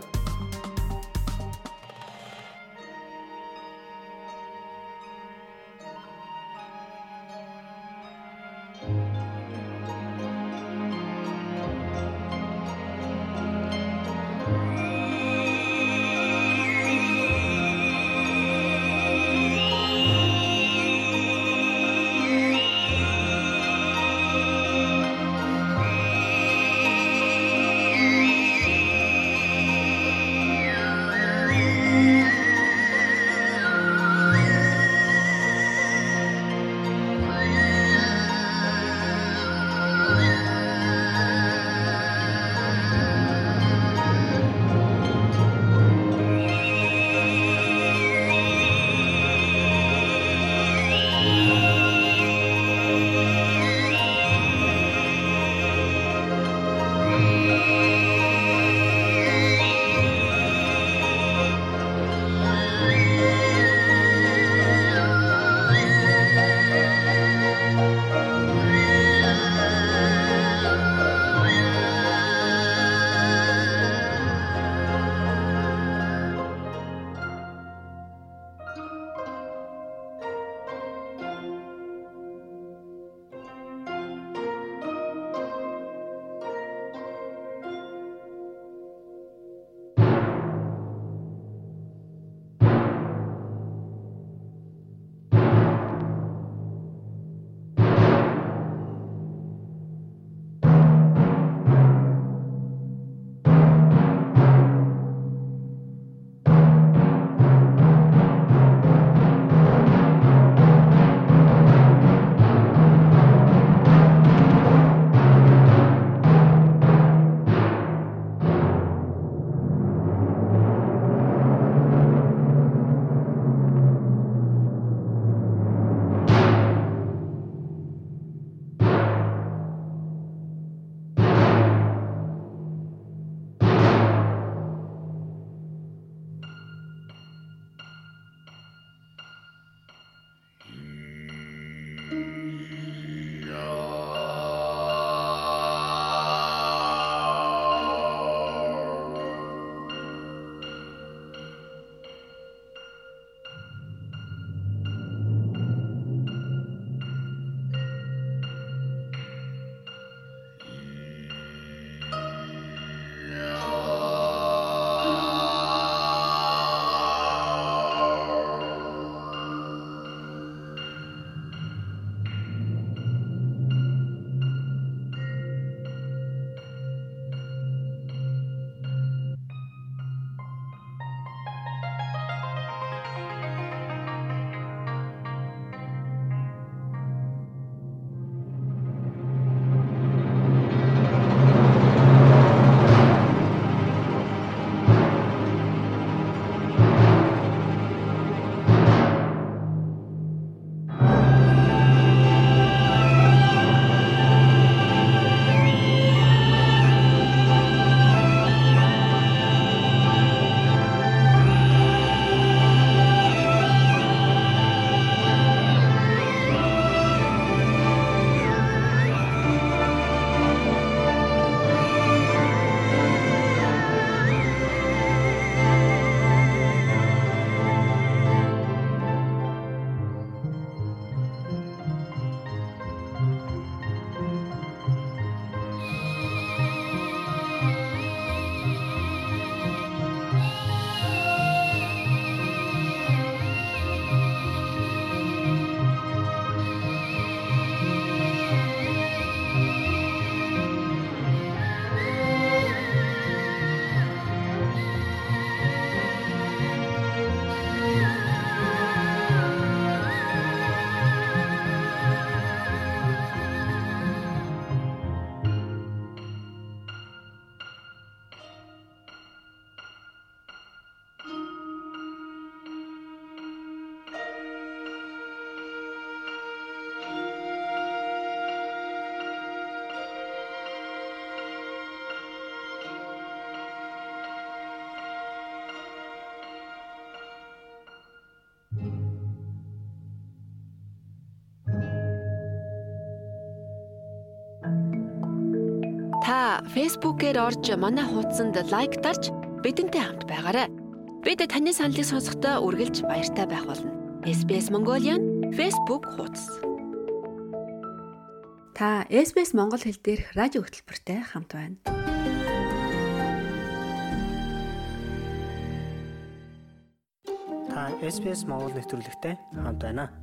Та Facebook-ээр орж манай хуудсанд лайк дарж бидэнтэй хамт байгаарай. Бид таны саналыг сонсохдоо үргэлж баяртай байх болно. SBS Mongolian Facebook хуудас. Та SBS Монгол хэл дээрх радио хөтөлбөртэй хамт байна. Та SBS Монгол нэвтрүүлэгтэй хамт байна.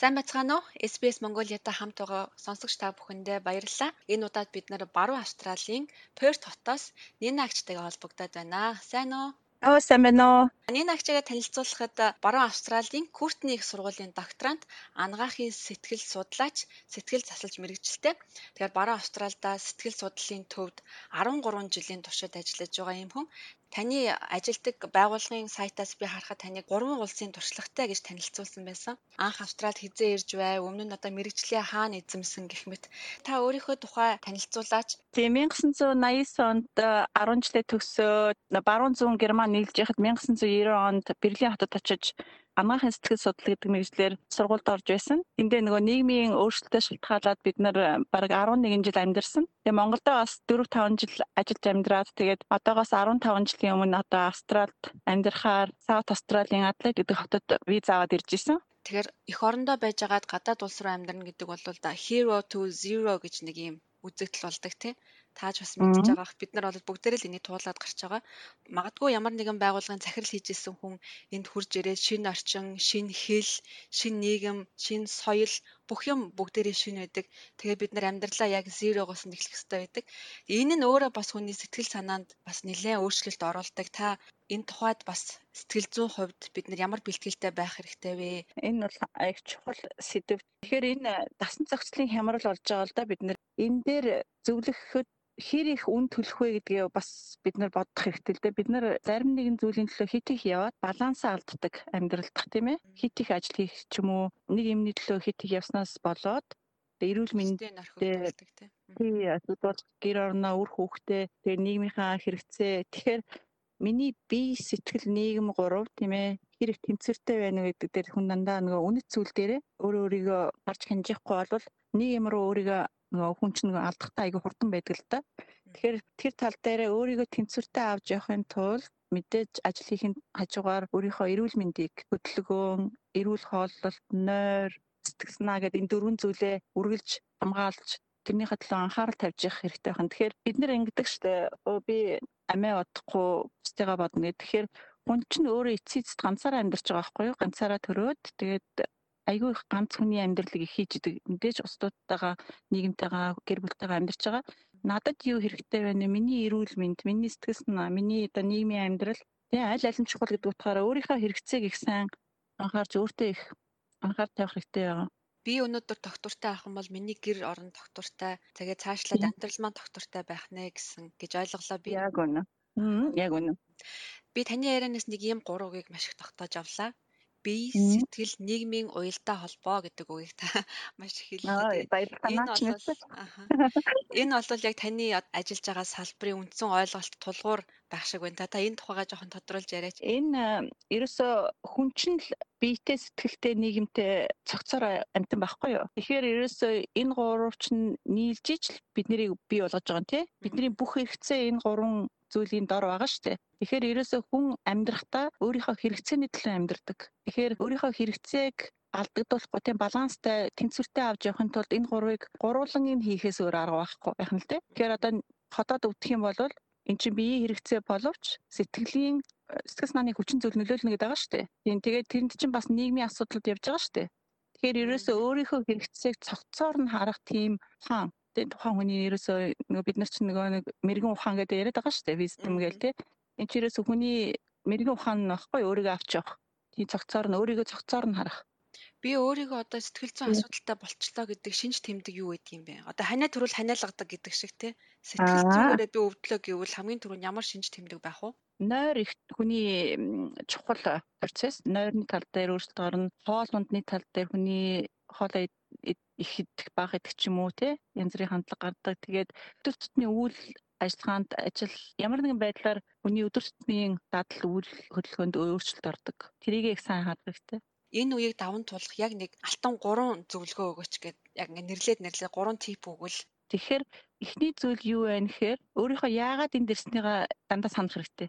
Сайн бацгаана уу? SBS Mongolia-тай хамт байгаа сонсогч та бүхэндээ баярлалаа. Энэ удаад бид нэр Баруун Австралийн Perth хотоос Нина агчтайгаа холбогдоод байна. Сайн уу? Аа сайн байна уу? Нина агчаагаа танилцуулахад Баруун Австралийн Куртны их сургуулийн докторант, анагаахын сэтгэл судлаач, сэтгэл засалж мэрэгчлээ. Тэгэхээр Баруун Австралда сэтгэл судлалын төвд 13 жилийн туршид ажиллаж байгаа юм хүн. Таны ажилдаг байгууллагын сайтаас би харахад таныг 3 улсын туршлагатай гэж танилцуулсан байсан. Анх Австралид хизээ ирж бай, өмнө нь одоо мэрэгчлээ хаана эзэмсэн гэх мэт. Та өөрийнхөө тухай танилцуулаач. Тийм 1989 онд 10 жилээ төгсөөд баруун зүүн Герман нийлж яхад 1990 онд Берлин хотод очиж анагаахын сэтгэл судлал гэдэг мэргэжлэр сургуульд орж байсан. Тэндээ нөгөө нийгмийн өөрчлөлтөд шалтгаалаад бид нэр бараг 11 жил амьдарсан. Тэгээ Монголд бас 4 5 жил ажиллаж амьдраад тэгээд одоогоос 15 жилийн өмнө одоо Австралид амьдрахаар Саут Австралийн Адлайд гэдэг хотод виз аваад ирж исэн. Тэгэхээр эх орондоо байжгаад гадаад улс руу амьдрна гэдэг бол да hero to zero гэж нэг юм үзэгдэл болдог тий тааж бас мэдчихэж байгаа. Бид нар бол бүгдээрээ л энийг туулаад гарч байгаа. Магадгүй ямар нэгэн байгууллагын захирал хийж исэн хүн энд хурж ирээд шинэ орчин, шинэ хэл, шинэ нийгэм, шинэ соёл бүх юм бүгдээрээ шинэ байдаг. Тэгээ бид нар амьдралаа яг зерогоос нь эхлэх хэрэгтэй байдаг. Энэ нь өөрөө бас хүний сэтгэл санаанд бас нэлээд өөрчлөлт оруулдаг. Та энэ тухайд бас сэтгэл зүйн хувьд бид нар ямар бэлтгэлтэй байх хэрэгтэй вэ? Энэ бол их чухал сэдв. Тэгэхээр энэ дасан зохицлын хямрал болж байгаа л да бид нар энэ дээр зөвлөхөд хэр их үн төлөх вэ гэдгээ бас бид нар бодох хэрэгтэй л дээ. Бид нар зарим нэгэн зүйлийн төлөө хит их яваад балансаа алддаг амьдралдах тийм ээ. Хит их ажил хийх ч юм уу? Нэг юмны төлөө хит их явснаас болоод эрүүл мэндтэй тий асуудал гэр орноо үр хүүхдээ тэгээ нийгмийнхаа хэрэгцээ. Тэгэхээр миний бие сэтгэл нийгэм гурав тийм ээ хэр их тэнцвэртэй байна гэдэг дээр хүн дандаа нөгөө үнэт зүйл дээрээ өөрөө өөрийгөө харж хянжихгүй бол юм руу өөрийгөө нөгөө хүн чинь нөгөө алдахтаа айгүй хурдан байдаг л да. Тэгэхээр тэр тал дээр өөрийгөө тэнцвэртэй авч явахын тулд мэдээж ажил хийхин хажуугаар өөрийнхөө эрүүл мэндийг хөдөлгөөн, эрүүл хооллолт, нойр, сэтгэл санаа гэдэг энэ дөрвөн зүйлээ үргэлж хамгаалж тэрнийхээ төлөө анхаарал тавьж явах хэрэгтэй байна. Тэгэхээр бид нэр ингэдэг штэ би амиа бодохгүй бусдыгаа бодно гэх. Тэгэхээр хүн чинь өөрөө эцэст ганцаараа амьдарч байгаа байхгүй юу? Ганцаараа төрөөд тэгээд айгүй их ганц хүний амьдралыг их хийж идэг. Мэдээж устдуудтайгаа нийгэмтэйгээ гэр бүлтэйгээ амьдарч байгаа. Надад юу хэрэгтэй байна вэ? Миний эрүүл мэнд, миний сэтгэл санаа, миний одоо нийгмийн амьдрал тэгээ аль аль нь чухал гэдэг утгаараа өөрийнхөө хэрэгцээг их сайн анхаарч өөртөө их анхаарал тавих хэрэгтэй байгаа. Би өнөөдөр доктортай авах юм бол миний гэр орон доктортай тэгээд цаашлаад амьдрал маань доктортай байх нэ гэсэн гэж ойлголоо би. Яг үнэ. Яг үнэ. Би таны ярианаас нэг юм гурвыг маш их тогтоож авлаа бие сэтгэл нийгмийн уялдаа холбоо гэдэг үгийг та маш их хэллээ. Энэ бол энэ бол яг таны ажиллаж байгаа салбарын үндсэн ойлголт тулгуур байх шиг байна. Та энэ тухайгаа жоохон тодруулж яриач. Энэ ерөөсө хүн чинь л биетэй сэтгэлтэй нийгэмтэй цогцоор амтан байхгүй юу. Тэгэхээр ерөөсө энэ гурав чинь нийлж ижил бид нарыг бий болгож байгаа юм тий. Бидний бүх хэрэгцээ энэ гурван зүйлийн дор байгаа шүү дээ. Тэгэхээр ерөөсөө хүн амьдрахдаа өөрийнхөө хэрэгцээний төлөө амьдрдаг. Тэгэхээр өөрийнхөө хэрэгцээг алдагдуулахгүй тийм баланстай тэнцвэртэй авч явахын тулд энэ гурвыг гурван юм хийхээс өөр арга байхгүй байх нь л дээ. Тэгэхээр одоо хотод өвдөх юм бол эн чинь биеийн хэрэгцээ боловч сэтгэлийн сэтгэл санааны хүчин зүйл нөлөөлнө гэдэг байгаа шүү дээ. Тийм тэгээд тэрэнд чинь бас нийгмийн асуудлууд явж байгаа шүү дээ. Тэгэхээр ерөөсөө өөрийнхөө хэрэгцээг цогцоор нь харах тийм хаан тийм тухайн хүний ерөөсөө нөгөө бид нар чинь нөгөө нэг мэрэгэн ухаан гэдэг яриад байгаа шүү дээ wisdom гээл тийм энэ ч ерөөсөө хүний мэрэгэн ухаан нь баггүй өөрийгөө авч явах тийм цогцоор нь өөрийгөө цогцоор нь харах би өөрийгөө одоо сэтгэл зүйн асуудалтай болчлоо гэдэг шинж тэмдэг юу гэдэг юм бэ? Одоо ханиа төрөл ханиалгадаг гэдэг шиг тий. Сэтгэл зүгээрээ би өвдлөө гэвэл хамгийн түрүүнд ямар шинж тэмдэг байх вэ? Нойр их хүний чухал процесс. Нойрны тал дээр өөрчлөлт орно. Хоол ундны тал дээр хүний хоолоо их идэх бага идэх ч юм уу тий янз бүрийн хандлага гардаг. Тэгээд өдөр тутмын үйл ажиллагаанд ажил ямар нэгэн байдлаар хүний өдөр тутмын дадал үйл хөдөлгөөнд өөрчлөлт ордог. Тэрийг их сайн харах хэрэгтэй. Энэ үеийг даван туулах яг нэг алтан гурван зөвлөгөө өгөөч гэд яг ингээ нэрлээд нэрлээ гурван тип өгвөл Тэгэхээр эхний зүйл юу вэ гэхээр өөрийнхөө яагаад энд ирснийгаа дандаа санах хэрэгтэй.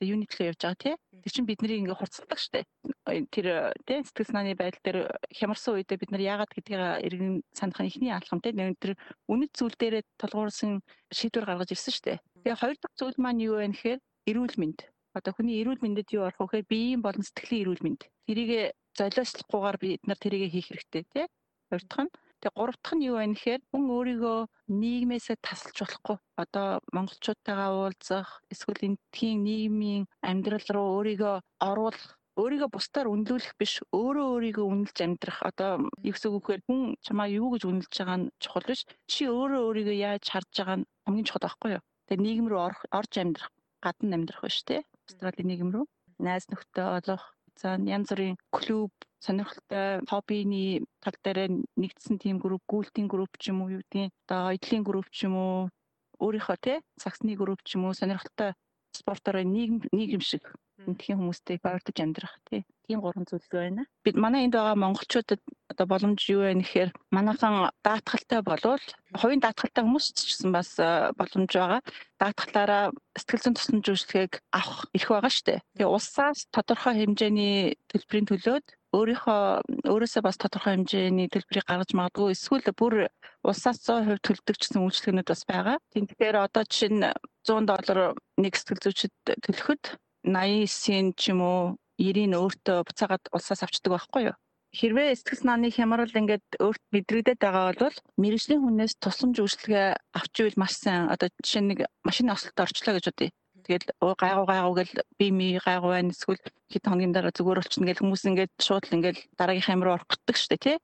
Юуны төлөө явж байгаа тий. Тэр чинь бидний ингээ хурцлдаг штэ. Тэр тий сэтгэл санааны байдал дээр хямарсан үедээ бид нар яагаад гэдгийг иргэн санах нь эхний алхам тий. Тэр үнэт зүйл дээрээ толгуурсан шийдвэр гаргаж ирсэн штэ. Тэгээ хоёр дахь зүйл маань юу вэ гэхээр эрүүл мэнд. Одоо хүний эрүүл мэндэд юу орох вэ гэхээр биеийн болон сэтгэлийн эрүүл мэнд. Тэрийг золиослохгүйгээр бид нар тэрийг хийх хэрэгтэй тий. Хоёр дахь нь Тэгээ гурав дахь нь юу вэ гэхээр хүн өөрийгөө нийгмээсээ тасалж болохгүй. Одоо монголчуудтайгаа уулзах, эсвэл энтхийн нийгмийн амьдрал руу өөрийгөө оруулах өөрийгөө бусдаар үнэлүүлэх биш өөрөө өөрийгөө үнэлж амьдрах. Одоо юу гэсэн үг вэхээр хүн чамаа юу гэж үнэлж байгаа нь чухал биш. Чи өөрөө өөрийгөө яаж харж байгаа нь хамгийн чухал байхгүй юу? Тэгээ нийгэм рүү орж амьдрах гадна амьдрах биш те австралийн нийгэм рүү найз нөхдөд олох за янз бүрийн клуб сонирхолтой хоббиний тал дээр нэгдсэн тийм групп, гүйлтийн групп ч юм уу юу гэдгийг одоо эдлийн групп ч юм уу өөрийнхөө тий цагсны групп ч юм уу сонирхолтой спортоор нийгэм нийгэм шиг энтхийн хүмүүстэй ойртож амьдрах тий тийм гурван зүйл байна. Бид манай энд байгаа монголчуудад одоо боломж юу вэ гэхээр манайхан даатгалтай болвол хувийн даатгалтай хүмүүс ч гэсэн бас боломж байгаа. Даатгалаараа сэтгэл зүйн тусламж үйлчлэгийг авах эрх байгаа шүү дээ. Тэгээ улсаас тодорхой хэмжээний төлбөрийн төлөөд өөрийнхөө өөрөөсөө бас тодорхой хэмжээний төлбөрийг гаргаж магадгүй эсвэл бүр улсаас 100% төлдөг гэсэн үйлчлэгнүүд бас байгаа. Тэгэхээр одоо жишээ нь 100 доллар нэг сэтгэл зүйчэд төлөхөд 89-ийн ч юм уу 90-ийн өөртөө буцаагаад улсаас авчдаг байхгүй юу? Хэрвээ сэтгэл санааны хямрал ингээд өөрт мэдрэгдээд байгаа бол мэрэгжлийн хүнээс тусламж үйлчлэгээ авч ивэл маш сайн. Одоо жишээ нэг машины ослолт орчлоо гэж бодъё. Тэгэл гайгуу гайгуу гэл би ми гайгуу байна эсвэл хэд хоногийн дараа зүгээр болчихно гэл хүмүүс ингээд шууд л ингээд дараагийнхаа амир орохдаг штэ тий.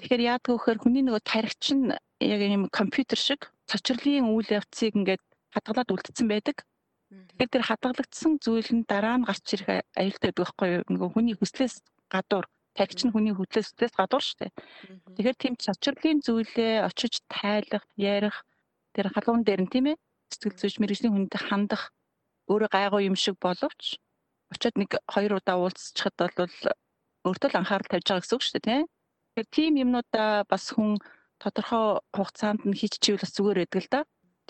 Тэгэхээр яадаг вөхөр хүний нөгөө таригч нь яг юм компьютер шиг цочрлын үйл явцыг ингээд хадгалаад үлдсэн байдаг. Тэгэхээр тэр хадгалагдсан зүйл нь дараа нь гарч ирэх аюултай байдаг байхгүй юу? Нөгөө хүний хүслээс гадуур таригч нь хүний хүслээс хүслээс гадуур штэ. Тэгэхээр тийм цочрлын зүйлээ очиж тайлах, ярих тэр халуун дээр нь тийм ээ сэтгэл зүйч мэрэгжлийн хүнтэй хандах өөрөө гайгүй юм шиг боловч очиод нэг хоёр удаа уулзчихад бол өөртөө л анхаарал тавьж байгаа гэсэн үг шүү дээ тийм. Тэгэхээр тийм юмнуудаа бас хүн тодорхой хугацаанд нь хийчихвэл бас зүгээр байдаг л да.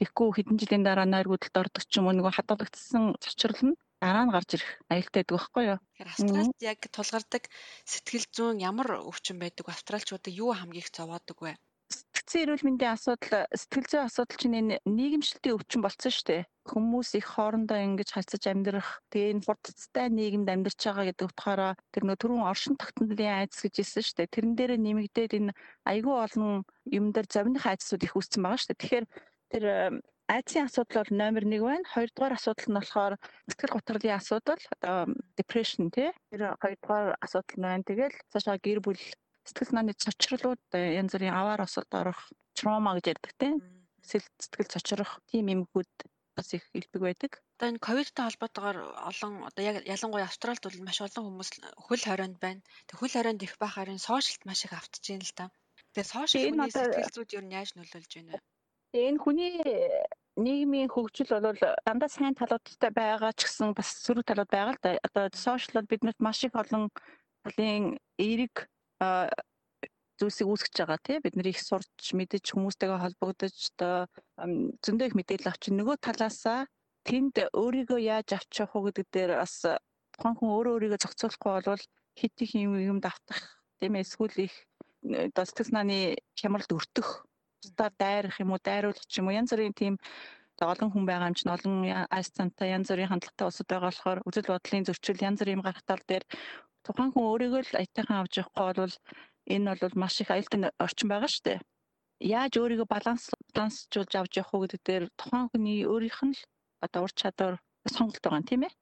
Тэгэхгүй хэдэн жилийн дараа найргуудад ордог ч юм уу нөгөө хадгалагдсан цочрол нь дараа нь гарч ирэх аюултай байдаг байхгүй юу? Тэгэхээр австралид яг тулгардаг сэтгэл зүйн ямар өвчин байдаг? Австралчуудад юу хамгийн их зовоодог вэ? Сэтгцэн эрүүл мэндийн асуудал, сэтгэл зүйн асуудал чинь энэ нийгэмшилтийн өвчин болсон шүү дээ. Хүмүүс их хоорондоо ингэж харьцаж амьдрах, тэгээ энэ хурдцтай нийгэмд амьдарч байгаа гэдэг утгаараа тэр нөө түрүүн оршин тогтнолын айдас гэж хэлсэн шүү дээ. Тэрэн дээр нэмэгдээд энэ айгүй олон юм дээр зовных айдсууд их үүссэн байгаа шүү дээ. Тэгэхээр тэр айдсын асуудал бол номер 1 байна. Хоёрдугаар асуудал нь болохоор сэтгэл готрлын асуудал, одоо depression тий. Тэр хоёрдугаар асуудал нь байна. Тэгэл цаашаа гэр бүл сэтгэл санааны цочрлууд э, янз бүрийн аваар осолд орох трома гэж ярьдаг тийм сэтгэл цочрох тийм эмгүүд бас их илбэг байдаг. Одоо энэ ковидтай холбоотойгоор олон одоо яг ялангуяа Австралид бол маш олон хүмүүс хөл хорионд байна. Тэг хөл хорионд их байх харин сошиалт маш их автж байна л да. Тэгээ сошиал хүний сэтгэл зүйд юу яаж нөлөөлж байна вэ? Энэ хүний нийгмийн хөгжил бол дандаа сайн талуудтай байгаа ч гэсэн бас сөрөг талууд байгаа л да. Одоо сошиал бол биднэрт маш их олон талын эерэг зүйлсийг үүсгэж байгаа тий. Бид нар их сурч мэдэж хүмүүстэйгээ холбогдож одоо зөндөө их мэдээлэл авч нөгөө талаасаа тэнд өөрийгөө яаж авч явах уу гэдэг дээр бас тухайн хүн өөрөө өөрийгөө зохицуулахгүй болвол хит их юм юмд автах тийм ээ эсвэл их одоо сэтгэл санааны хямралд өртөх бусдаар дайрах юм уу дайруулах ч юм уу янз бүрийн тийм олон хүн байгаа юм чинь олон айс цантай янз бүрийн хандлагатай улсууд байгаа болохоор үзэл бодлын зөрчил янз бүрийн гарах тал дээр тухайн хүн өөрийгөө л аятайхан авч явахгүй бол энэ бол маш их аюултай орчин байгаа шүү дээ. Яаж өөрийгөө баланс балансжуулж авч явах уу гэдэг дээр тухайн хүний өөрийнх нь л одоо ур чадвар сонголт байгаа юм тийм ээ.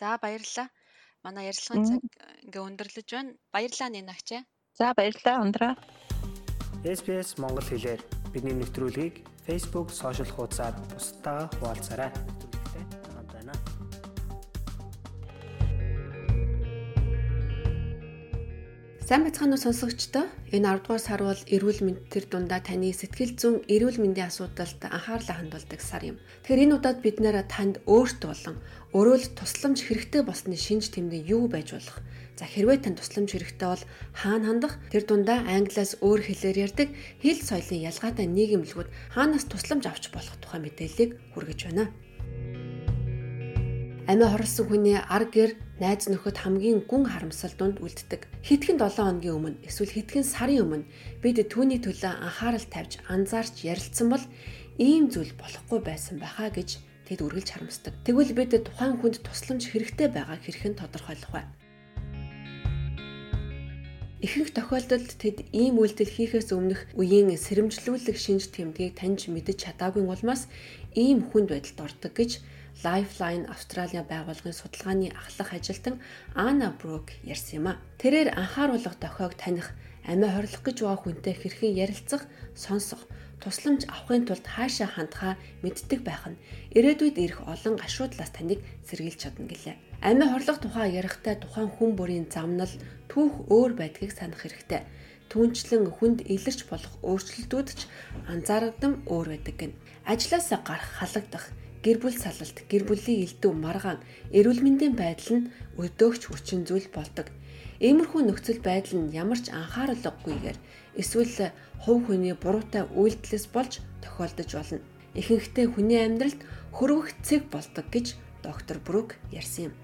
За баярлалаа. Манай ярилцлагын цаг ингээ өндөрлөж байна. Баярлалаа Нинагчаа. За баярлалаа ундраа. SPS Монгол хэлээр бидний нэвтрүүлгийг Facebook, сошиал хуудасаар бусдаа хуваалцаарай. Сайн байцгаана уу сонсогчдоо. Энэ 10 дугаар сар бол эрүүл мэнд төр дундаа таны сэтгэл зүйн эрүүл мэндийн асуудалд анхаарлаа хандуулдаг сар юм. Тэгэхээр энэ удаад бид нэрэ танд өөрт болон өөрөө л тусламж хэрэгтэй болсны шинж тэмдэг юу байж болох За хэрвээ тань тусламж хэрэгтэй бол хаана хандах? Тэр дундаа англиас өөр хэлээр ярьдаг хэл соёлын ялгаатай нийгэмлэгүүд хаанаас тусламж авч болох тухай мэдээллийг хүргэж байна. Амиа хорлсон хүний ар гэр найз нөхөд хамгийн гүн харамсал дунд үлддэг. Хэдхэн 7 хоногийн өмнө эсвэл хэдхэн сарын өмнө бид түүний төлөө анхаарал тавьж анзаарч ярилцсан бол ийм зүйл болохгүй байсан байхаа гэж тэд үргэлж харамсдаг. Тэгвэл бид тухайн хүнд тусламж хэрэгтэй байгааг хэрхэн тодорхойлох вэ? Ихэнх тохиолдолд тэд ийм үйлдэл хийхээс өмнөх үеийн сэрэмжлүүлэх шинж тэмдгийг таньж мэдэж чадаагүй улмаас ийм хүнд байдалд ордог гэж Lifeline Австралийн байгууллагын судалгааны ахлах ажилтан Ана Брук ярьсан юм а. Тэрээр анхааруулга дохиог таних, амиа хорлох гэж байгаа хүнтэй хэрхэн ярилцах, сонсох, тусламж авахын тулд хаашаа хандхаа мэддэг байх нь ирээдүйд ирэх олон гашуудлаас таныг сэргийлж чадна гэлээ. Амиа хорлох тухай ярихтай тухайн хүн бүрийн замнал түүх өөр байдгийг санах хэрэгтэй. Түүнчлэн хүнд илэрч болох өөрчлөлтүүд ч анзаарагдам өөр байдаг гэн. Ажлаасаа гарах халагдах, гэр бүл салалт, гэр бүлийн элдв маргаан, эрүүл мэндийн байдал нь өдөөгч хүчин зүйл болдог. Иймэрхүү нөхцөл байдал нь ямар ч анхааруулгагүйгээр эсвэл хувь хүний буруутай үйлдэлээс болж тохиолдож болно. Ихэнхдээ хүний амьдралд хөрвөх цэг болдог гэж доктор Брук ярьсан юм.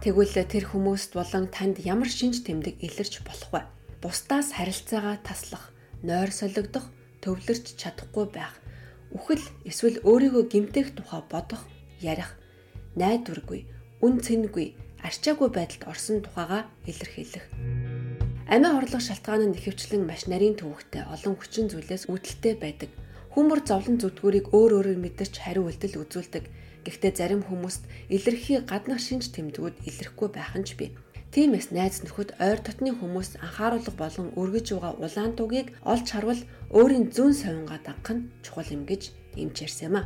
Тэгвэл тэр хүмүүст болон танд ямар шинж тэмдэг илэрч болох вэ? Бусдаас харилцаагаа таслах, нойр солигдох, төвлөрч чадахгүй байх, үхэл эсвэл өөрийгөө гимтэх тухай бодох, ярих, найдваргүй, үн цэнгүй, арчаагүй байдалд орсон тухайга илэрхийлэх. Амиа хорлох шалтгаан нь нэхвчлэн маш нарийн төвөгтэй олон хүчин зүйлээс үүдэлтэй байдаг. Хүмүүр зовлон зүтгүүрийг өөр өөрөөр мэдэрч хариу үйлдэл үзүүлдэг Гэхдээ зарим хүмүүст илэрхий гаднах шинж тэмдгүүд илэрхгүй байх нь ч бий. Тиймээс найз нөхөд ойр дотны хүмүүс анхааруулга болон өргөж байгаа улаан тугийг олж харвал өөрийн зүүн совингаа дагах нь чухал юм гэж эмчээрсэн юм а.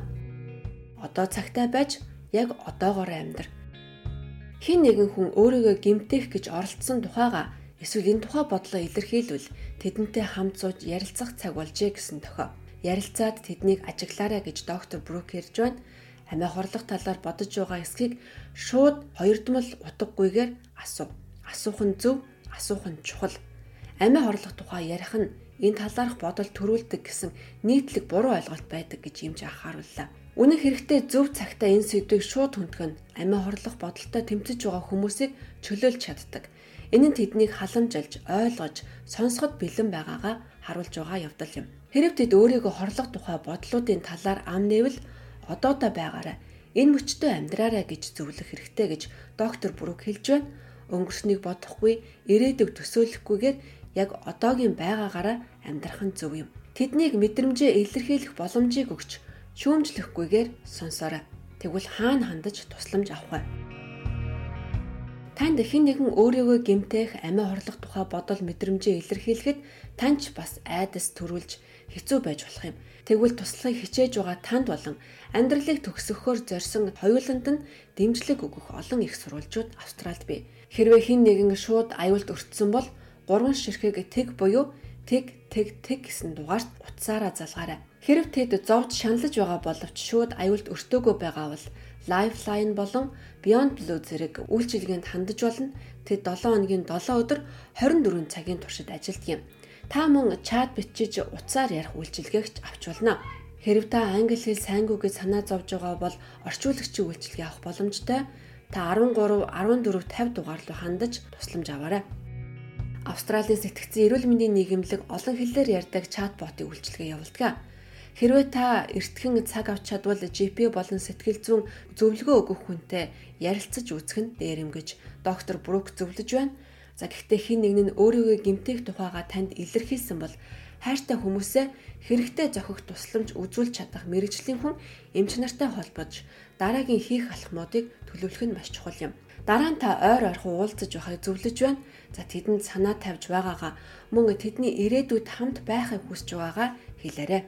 Одоо цагтай байж яг одоогоор амьдр. Хин нэгэн хүн өөрийгөө гимтэх гэж оролцсон тухайга эсвэл энэ тухай бодлоо илэрхийлвэл тэдэнтэй хамт сууж ярилцах цаг болжээ гэсэн тохио. Ярилцаад тэднийг ажиглаарай гэж доктор Брук ярьж байна амиа хорлох талаар бодож байгаа эсхийг шууд хоёрдмол утгагүйгээр асуу. Асуух нь зөв, асуух нь чухал. Амиа хорлох тухай ярих нь энэ талаарх бодол төрүүлдэг гэсэн нийтлэг буруу ойлголт байдаг гэж юмж анхаарууллаа. Үнэн хэрэгтээ зөв цагтаа энэ сэдвийг шууд хүндгэн амиа хорлох бодолтой тэмцэж байгаа хүмүүсийг чөлөөлж чаддаг. Энэ нь тэднийг халамжилж, ойлгож, сонсоход бэлэн байгаагаа харуулж байгаа явдал юм. Хэрэг тэд өөрийгөө хорлох тухай бодлуудын талаар ам нээвэл одоотой байгаарай. Энэ мөчтөө амьдраарай гэж зөвлөх хэрэгтэй гэж доктор Брук хэлж байна. Өнгөрснийг бодохгүй, ирээдүг төсөөлөхгүйгээр яг одоогийн байгаагаараа амьдрах нь зөв юм. Тэднийг мэдрэмжээ илэрхийлэх боломжийг өгч шүүмжлэхгүйгээр сонсоорой. Тэгвэл хаана хандаж тусламж авах вэ? Танд хэн нэгэн өөрийгөө гэмтэх, амиа хорлох тухай бодол мэдрэмжээ илэрхийлэхэд танч бас айдас төрүүлж хэцүү байж болох юм. Тэгвэл туслахыг хичээж байгаа танд болон амьдралыг төгсгөхөөр зорьсон хоёуланд нь дэмжлэг өгөх олон их сурвалжууд Австралид бий. Хэрвээ хэн нэгэн шууд аюулд өртсөн бол гурван ширхэг тэг буюу тэг тэг тэг гэсэн дугаарт утсаараа залгаарай. Хэрв тэд зовж шаналж байгаа боловч шууд аюулд өртөөгөө байгаа бол Lifeline болон Beyond Blue зэрэг үйлчилгээнд хандаж болно. Тэд 7 хоногийн 7 өдөр 24 цагийн туршид ажилладаг юм. Та мөн чат бичиж утсаар ярих үйлчилгээгч авч болно. Хэрв та англи хэл сайнгүй гэж санаа зовж байгаа бол орчуулагчийн үйлчилгээ авах боломжтой. Та 13 14 50 дугаар руу хандаж тусламж аваарай. Австралийн сэтгцэн эрүүл мэндийн нийгэмлэг олон хэлээр ярьдаг чатботын үйлчилгээ явуулдаг. Хэрвээ та эртхэн цаг авч чадвал GP болон сэтгэл зүйн зөвлөгөө өгөх хүнтэй ярилцаж үзэх нь дээрэмгэж доктор Брук зөвлөж байна. За гэхдээ хин нэг нь өөрийгөө гимтэх тухайга танд илэрхийлсэн бол хайртай хүмүүсээ хэрэгтэй зохих тусламж үзүүлж чадах мэрэгжлийн хүн эмч нартай холбож дараагийн хийх алхмуудыг төлөвлөх нь маш чухал юм. Дараа нь та ойр ойрхон уулзаж байхыг зөвлөж байна. За тэдэнд санаа тавьж байгаагаа мөн тэдний ирээдүйд хамт байхыг хүсэж байгаагаа хэлээрэй.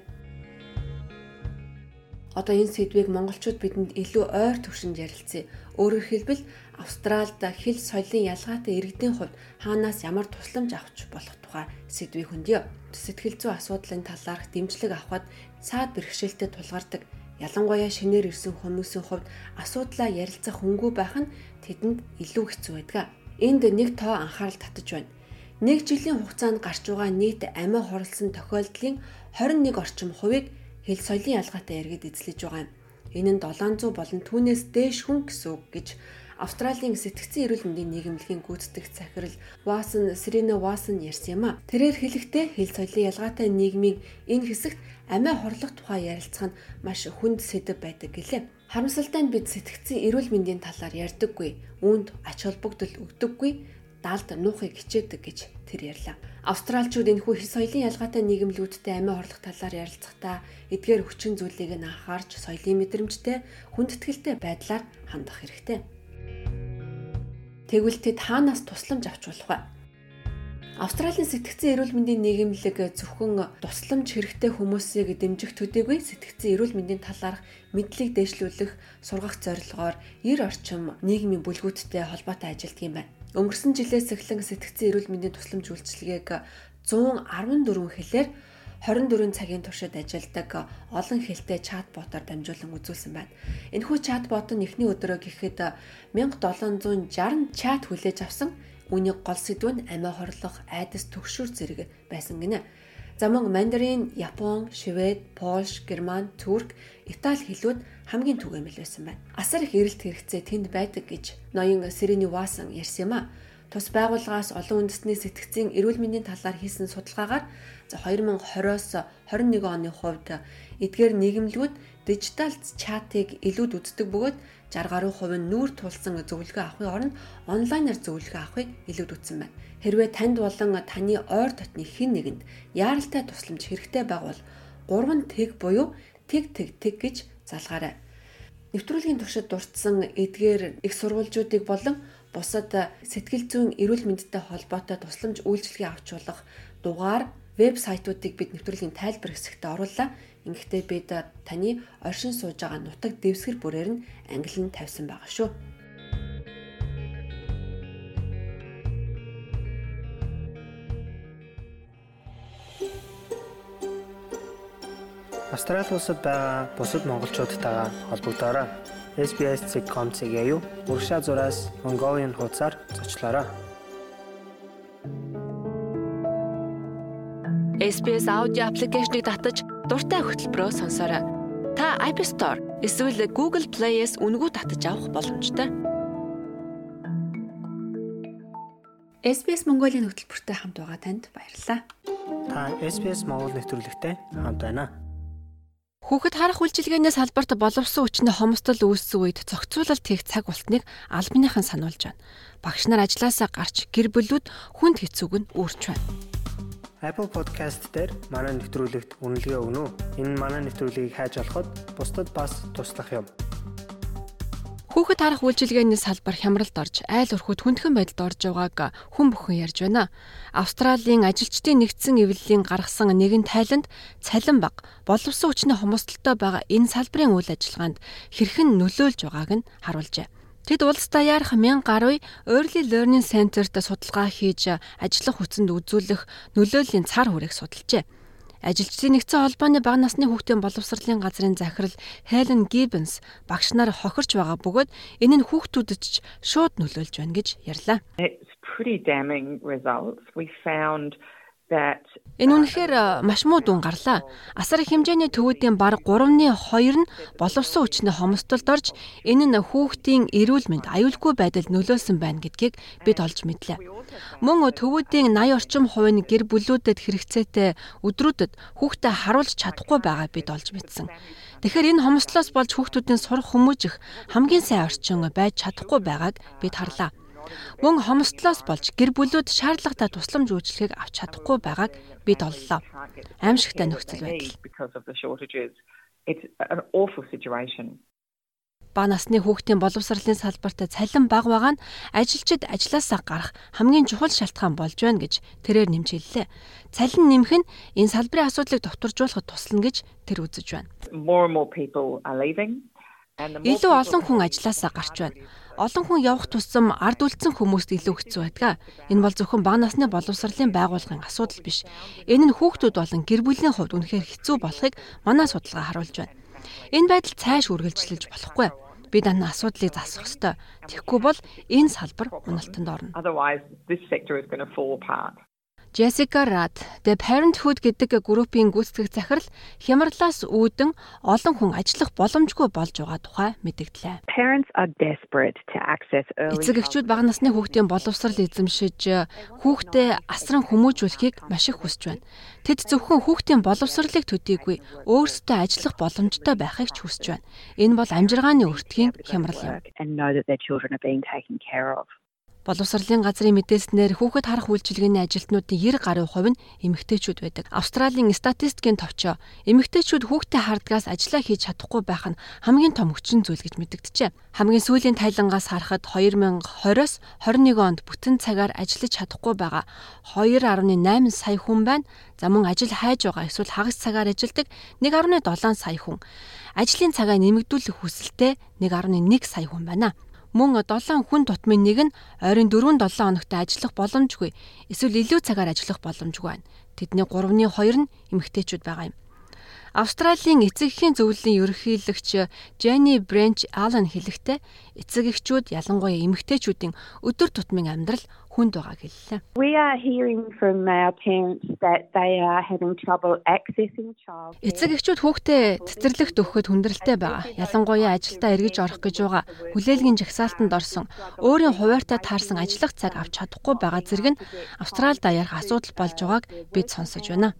Одоо энэ сэдвийг монголчууд бидэнд илүү ойр төвшөнд ярилцъя. Өөрөөр хэлбэл Австральд хэл соёлын ялгаатай иргэдийн хувьд хаанаас ямар тусламж авч болох тухай сэдвийг хөндөё. Сэтгэл зүй асуудлын талаарх дэмжлэг авахд саад бэрхшээлтэй тулгардаг Ялангуяа шинээр ирсэн хүмүүсийн хувьд асуудлаа ярилцах хөнгүү байх нь тэдэнд илүү хэцүү байдаг. Энд нэг тоо анхаарал татаж байна. Нэг жилийн хугацаанд гарч байгаа нийт амиа хорлсон тохиолдлын 21 орчим хувийг хэл соёлын ялгаатай иргэд эзлэж байгаа юм. Энэ нь 700 болон түүнээс дээш хүн гэсэн үг гэж Австралийн сэтгцэн эрүүл мэндийн нийгэмлэгийн гүйцэтгэх захирал Васан Срина Васан ярьсан юм а. Тэрээр хэлэхдээ хэл соёлын ялгаатай нийгмийн энэ хэсэгт амиа хорлох тухай ярилцах нь маш хүнд сэдэв байдаг гэлээ. Харамсалтай нь бид сэтгцэн эрүүл мэндийн талаар ярьдаггүй, үүнд ач холбогдол өгдөггүй, даалд нуухыг хичээдэг гэж тэр ярьлаа. Австралчууд энэхүү хэл соёлын ялгаатай нийгэмлүүдтэй амиа хорлох талаар ярилцахдаа эдгээр хүчин зүйлийг нь анхаарч соёлын мэдрэмжтэй, хүндэтгэлтэй байдлаар хандах хэрэгтэй. Тэгвэл тэд хаанаас тусламж авч болох вэ? Австралийн сэтгцэн эрүүл мэндийн нийгэмлэг зөвхөн тусламж хэрэгтэй хүмүүсийг дэмжих төдийгүй сэтгцэн эрүүл мэндийн талаарх мэдлэг дээшлүүлэх сургах зорилгоор 90 орчим нийгмийн бүлгүүдтэй холбоотой ажилладаг юм байна. Өнгөрсөн жилээс эхлэн сэтгцэн эрүүл мэндийн тусламж үйлчилгээг 114 хэлээр 24 цагийн туршид ажилладаг олон хэлтэй чатботоор дамжуулан үзүүлсэн байна. Энэхүү чатбот нь эхний өдрөө гэхэд 1760 чат хүлээж авсан. Үүний гол сэдв нь амиа хорлох, айдас төгшүүр зэрэг байсан гинэ. За мөн мандарин, япон, швед, польш, герман, турк, итали хэлүүд хамгийн түгээмэл байсан байна. Асар их эрэлт хэрэгцээ тэнд байдаг гэж ноён Сэрени Васан ярьсан юм а. Тус байгууллагаас олон үндэсний сэтгцийн эрүүл мэндийн талаар хийсэн судалгаагаар 2020-оос 21 оны хувьд эдгээр нийгэмлэгүүд дижитал чатыг илүүд үздэг бөгөөд 60 гаруй хувь нь нүүр тулсан зөвлөгөө авахын оронд онлайнаар зөвлөгөө авахыг илүүд үзсэн байна. Хэрвээ танд болон таны ойр дотны хэн нэгэнд яаралтай тусламж хэрэгтэй байгвал 3 тэг буюу тэг тэг тэг гэж залгаарай. Нэвтрүүлгийн туршид дурдсан эдгээр их сурвалжуудыг болон бусад сэтгэл зүйн эрүүл мэндтэй холбоотой тусламж үйлчилгээ авч болох дугаар вебсайтуудыг бид нэвтрүүлгийн тайлбар хэсэгтээ орууллаа. Ингэхдээ бид таны оршин сууж байгаа нутаг дэвсгэр бүрээр нь англи нь тавьсан байгаа шүү. Австрали улсад байгаа бусад монголчуудтайгаа холбогдоорой. SBS.com.cg юу урагшаа зураас Mongolian хуудасаар зочлоорой. SBS аудио аппликейшнийг татаж дуртай хөтөлбөрөөр сонсоорой. Та App Store эсвэл Google Play-с үнэгүй татаж авах боломжтой. SBS Mongolia хөтөлбөртэй хамт байгаа танд баярлалаа. Та SBS Монгол нэвтрүүлэгтэй хамт байна. Хүүхэд харах үйлчилгээний салбарт боловсон хүчний хомсдол үүссэн үед зохицуулалт хийх цаг болтныг албаныхан сануулж байна. Багш нар ажилласаа гарч гэр бүлүүд хүнд хэцүүг нь үүрч байна. Apple Podcast дээр манай нэвтрүүлэгт үнэлгээ өгнө үү? Энэ манай нэвтрүүлгийг хайж олоход бусдад бас туслах юм. Хүүхэд харах үйлчилгээний салбар хямралд орж айл өрхөд хүндхэн байдалд орж байгааг хүн бүхэн ярьж байна. Австралийн ажилчдын нэгдсэн эвлэлийн гаргасан нэгэн тайланд цалин баг боловсон хүчний хомсдолтой байгаа энэ салбарын үйл ажиллагаанд хэрхэн нөлөөлж байгааг нь харуулжээ. Тэд улс даяарх 1000 гаруй Early Learning Center-т судалгаа хийж ажиллах хүчинд үзүүлэх нөлөөллийн цар хүрээг судалжээ. Ажилчдын нэгдсэн холбооны бага насны хүүхдийн боловсролын газрын захирал Helen Gibbons багш нар хохирч байгаа бөгөөд энэ нь хүүхдүүдэд ч шууд нөлөөлж байна гэж ярьлаа. Pretty damning results. We found Энэ үнэхээр маш муу дүн гарлаа. Асар их хэмжээний төвүүдийн баг 3-ны 2 нь боловсон хүчний хомсдолд орж энэ нь хүүхдийн эрүүл мэнд аюулгүй байдал нөлөөлсөн байна гэдгийг бид олж мэдлээ. Мөн төвүүдийн 80 орчим хувь нь гэр бүлүүдэд хэрэгцээтэй өдрүүдэд хүүхдэд харуулж чадахгүй байгааг бид олж мэдсэн. Тэгэхээр энэ хомсдлоос болж хүүхдүүдийн сурах хүмүүжих хамгийн сайн орчин байж чадахгүй байгааг бид харлаа. Мөн хомсдлоос болж гэр бүлүүд шаардлагатай тусламж үйлчлэгийг авч чадахгүй байгааг бид оллоо. Аимшигтай нөхцөл байдал. Бага насны хүүхдийн боловсролын салбарт цалин бага байгаа нь ажилчид ажилласаа гарах хамгийн чухал шалтгаан болж байна гэж тэрээр нэмж хэллээ. Цалин нэмэх нь энэ салбарын асуудлыг довтуржуулахад туслана гэж тэр үзэж байна. Илүү олон хүн ажилласаа гарч байна олон хүн явах тусам ард үлдсэн хүмүүст илүү хэцүү байдаг. Энэ бол зөвхөн бага насны боловсролын байгууллагын асуудал биш. Энэ нь хүүхдүүд болон гэр бүлийн хувьд үнэхээр хэцүү болохыг манай судалгаа харуулж байна. Энэ байдал цааш үргэлжлэж болохгүй. Бид энэ асуудлыг засах ёстой. Тэгэхгүй бол энэ салбар уналтанд орно. Jessica Rad The Parenthood гэдэг группийн гүйцэтгэх захирал хямралаас үүдэн олон хүн ажиллах боломжгүй болж байгаа тухай мэдгдлээ. Эцэг эхчүүд бага насны хүүхдийн боловсрал эзэмшиж хүүхдээ асран хүмүүжүүлэхийг маш их хүсэж байна. Тэд зөвхөн хүүхдийн боловсролыг төдийгүй өөрсдөө ажиллах боломжтой байхыг ч хүсэж байна. Энэ бол амжиргааны өртгийн хямрал юм. Боловсролын газрын мэдээлснээр хүүхэд харах үйлчилгээний ажилтнуудын 90 гаруй хувь нь эмэгтэйчүүд байдаг. Австралийн статистикийн товчоо эмэгтэйчүүд хүүхдээ хардгаас ажиллаа хийж чадахгүй байх нь хамгийн том хүчин зүйл гэж мэдэгдэжээ. Хамгийн сүүлийн тайлангаас харахад 2020-оос 21 онд бүтэн цагаар ажиллаж чадахгүй байгаа 2.8 сая хүн байна. За мөн ажил хайж байгаа эсвэл хагас цагаар ажилдаг 1.7 сая хүн. Ажлын цагаа нэмэгдүүлэх хүсэлтэй 1.1 сая хүн байна мөн 7 хүн тутмын нэг нь ойрын 4-7 хоногт ажиллах боломжгүй эсвэл илүү цагаар ажиллах боломжгүй байна. Тэдний 3-ны 2 нь эмэгтэйчүүд байгаа юм. Австралийн эцэг эхийн зөвлөлийн ерөнхийлөгч Jenny Branch Allen хэлэхдээ эцэг эхчүүд ялангуяа эмэгтэйчүүдийн өдөр тутмын амьдрал хүнд байгааг хэллээ. We are hearing from our parents that they are having trouble accessing child. Эцэг эхчүүд хүүхдээ цэцэрлэгт өгөхөд хүндрэлтэй байгаа. Ялангуяа ажилдаа эргэж орох гэж байгаа хүлээлгийн жагсаалтанд орсон өөрийн хуваарьтай таарсан ажиллах цаг авч чадахгүй байгаа зэрэг нь Австралид аярах асуудал болж байгааг бид сонсож байна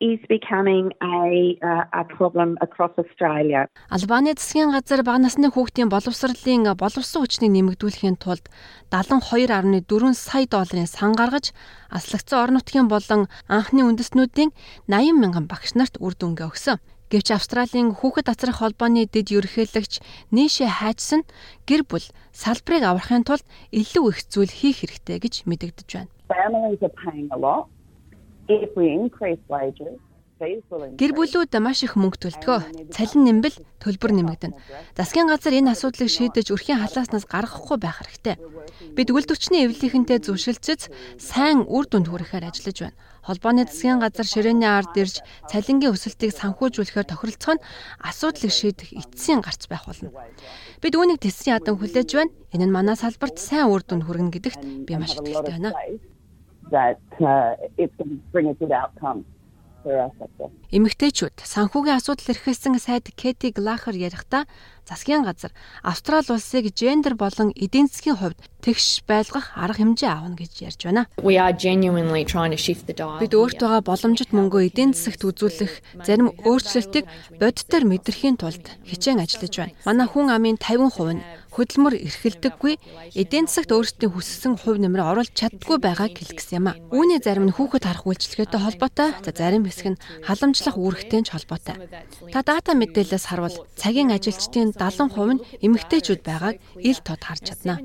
is becoming a uh, a problem across Australia. Албаны засгийн газар бага насны хүүхдийн боловсролын боловсон хүчнийг нэмэгдүүлэхийн тулд 72.4 сая долларын сан гаргаж аслагдсан орон нутгийн болон анхны үндэстнүүдийн 80 мянган багш нарт үр дүнгээ өгсөн. Гэвч Австралийн хүүхэд асрах холбооны дэд ерөнхийлөгч Нийшэ Хайчсан гэр бүл салбарыг аврахын тулд илүү их зүйл хийх хэрэгтэй гэж мэдэгдэж байна. Families are paying a lot Гэр бүлүүд маш их мөнгө төлдгөө. Цалин нэмбэл төлбөр нэмэгдэнэ. Засгийн газар энэ асуудлыг шийдэж өрхийн халааснаас гаргахгүй байх хэрэгтэй. Бид үйлдвэрчний эвлэлийнхэнтэй зөвшөлдсөц сайн үр дүнд хүрэхээр ажиллаж байна. Холбооны засгийн газар ширээний ард ирж цалингийн өсөлтийг санхүүжүүлэхээр тохиролцох нь асуудлыг шийдэх эцсийн гарц байх болно. Бид үүнийг тэсрийн ядан хүлээж байна. Энэ нь манай салбарт сайн үр дүнд хүргэнэ гэдэгт би маш итгэлтэй байна that uh, it's going to bring a good outcome. Эмэгтэйчүүд санхүүгийн асуудал эрхэлсэн сайд Кэти Глахер ярихдаа засгийн газар Австрали улсыг гендер болон эдийн засгийн хувьд тэгш байлгах арга хэмжээ аавна гэж ярьж байна. Бид өөртөөгөө боломжит мөнгөө эдийн засагт үзүүлэх зарим өөрчлөлтийг бодитоор мэдрэхийн тулд хичээн ажиллаж байна. Манай хүн амын 50% нь хөдөлмөр эрхэлдэггүй эдийн засагт өөрсдийн хүссэн хувь нэмрээ оруулж чаддгүй байгааг хэлгэсэн юм а. Үүний зарим нь хүүхэд харах үйлчлэгээтэй холбоотой, за зарим хэсэг нь халамжлах үүрэгтэй ч холбоотой. Та дата мэдээлэлээс харвал цагийн ажилчдын 70% нь эмэгтэйчүүд байгааг ил тод харж чадна.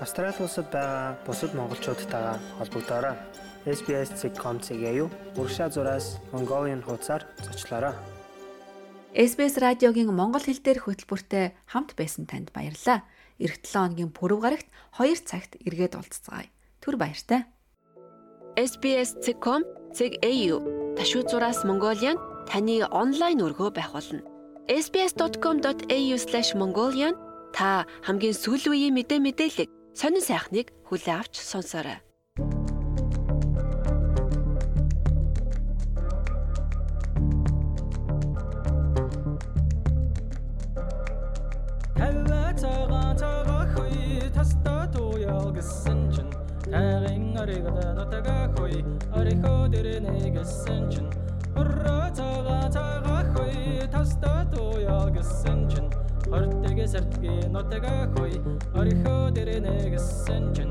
Австрали улсад байгаа бусад монголчуудтайгаа холбогдоорой. SBS.com.cg юу уршаа зураас Mongolian хуудасаар зочлоорой. SBS радиогийн монгол хэл дээрх хөтөлбөртэй хамт байсан танд баярлалаа. Ирэх 7 хоногийн пүрэв гарагт 2 цагт эргээд уулзцагаая. Түр баяртай. SBS.com.cg ташуу зураас Mongolian таны онлайн өргөө байх болно. sbs.com.au/mongolian та хамгийн сүүлийн үеийн мэдээ мэдээлэл сонин сайхныг хүлээ авч сонсоорой. Тайгын оригод нутага хой орихо дэрэнэ гэсэн чин Урра цага цага хой таста туя гэсэн чин Хортэг сэртгэ нутага хой орихо дэрэнэ гэсэн чин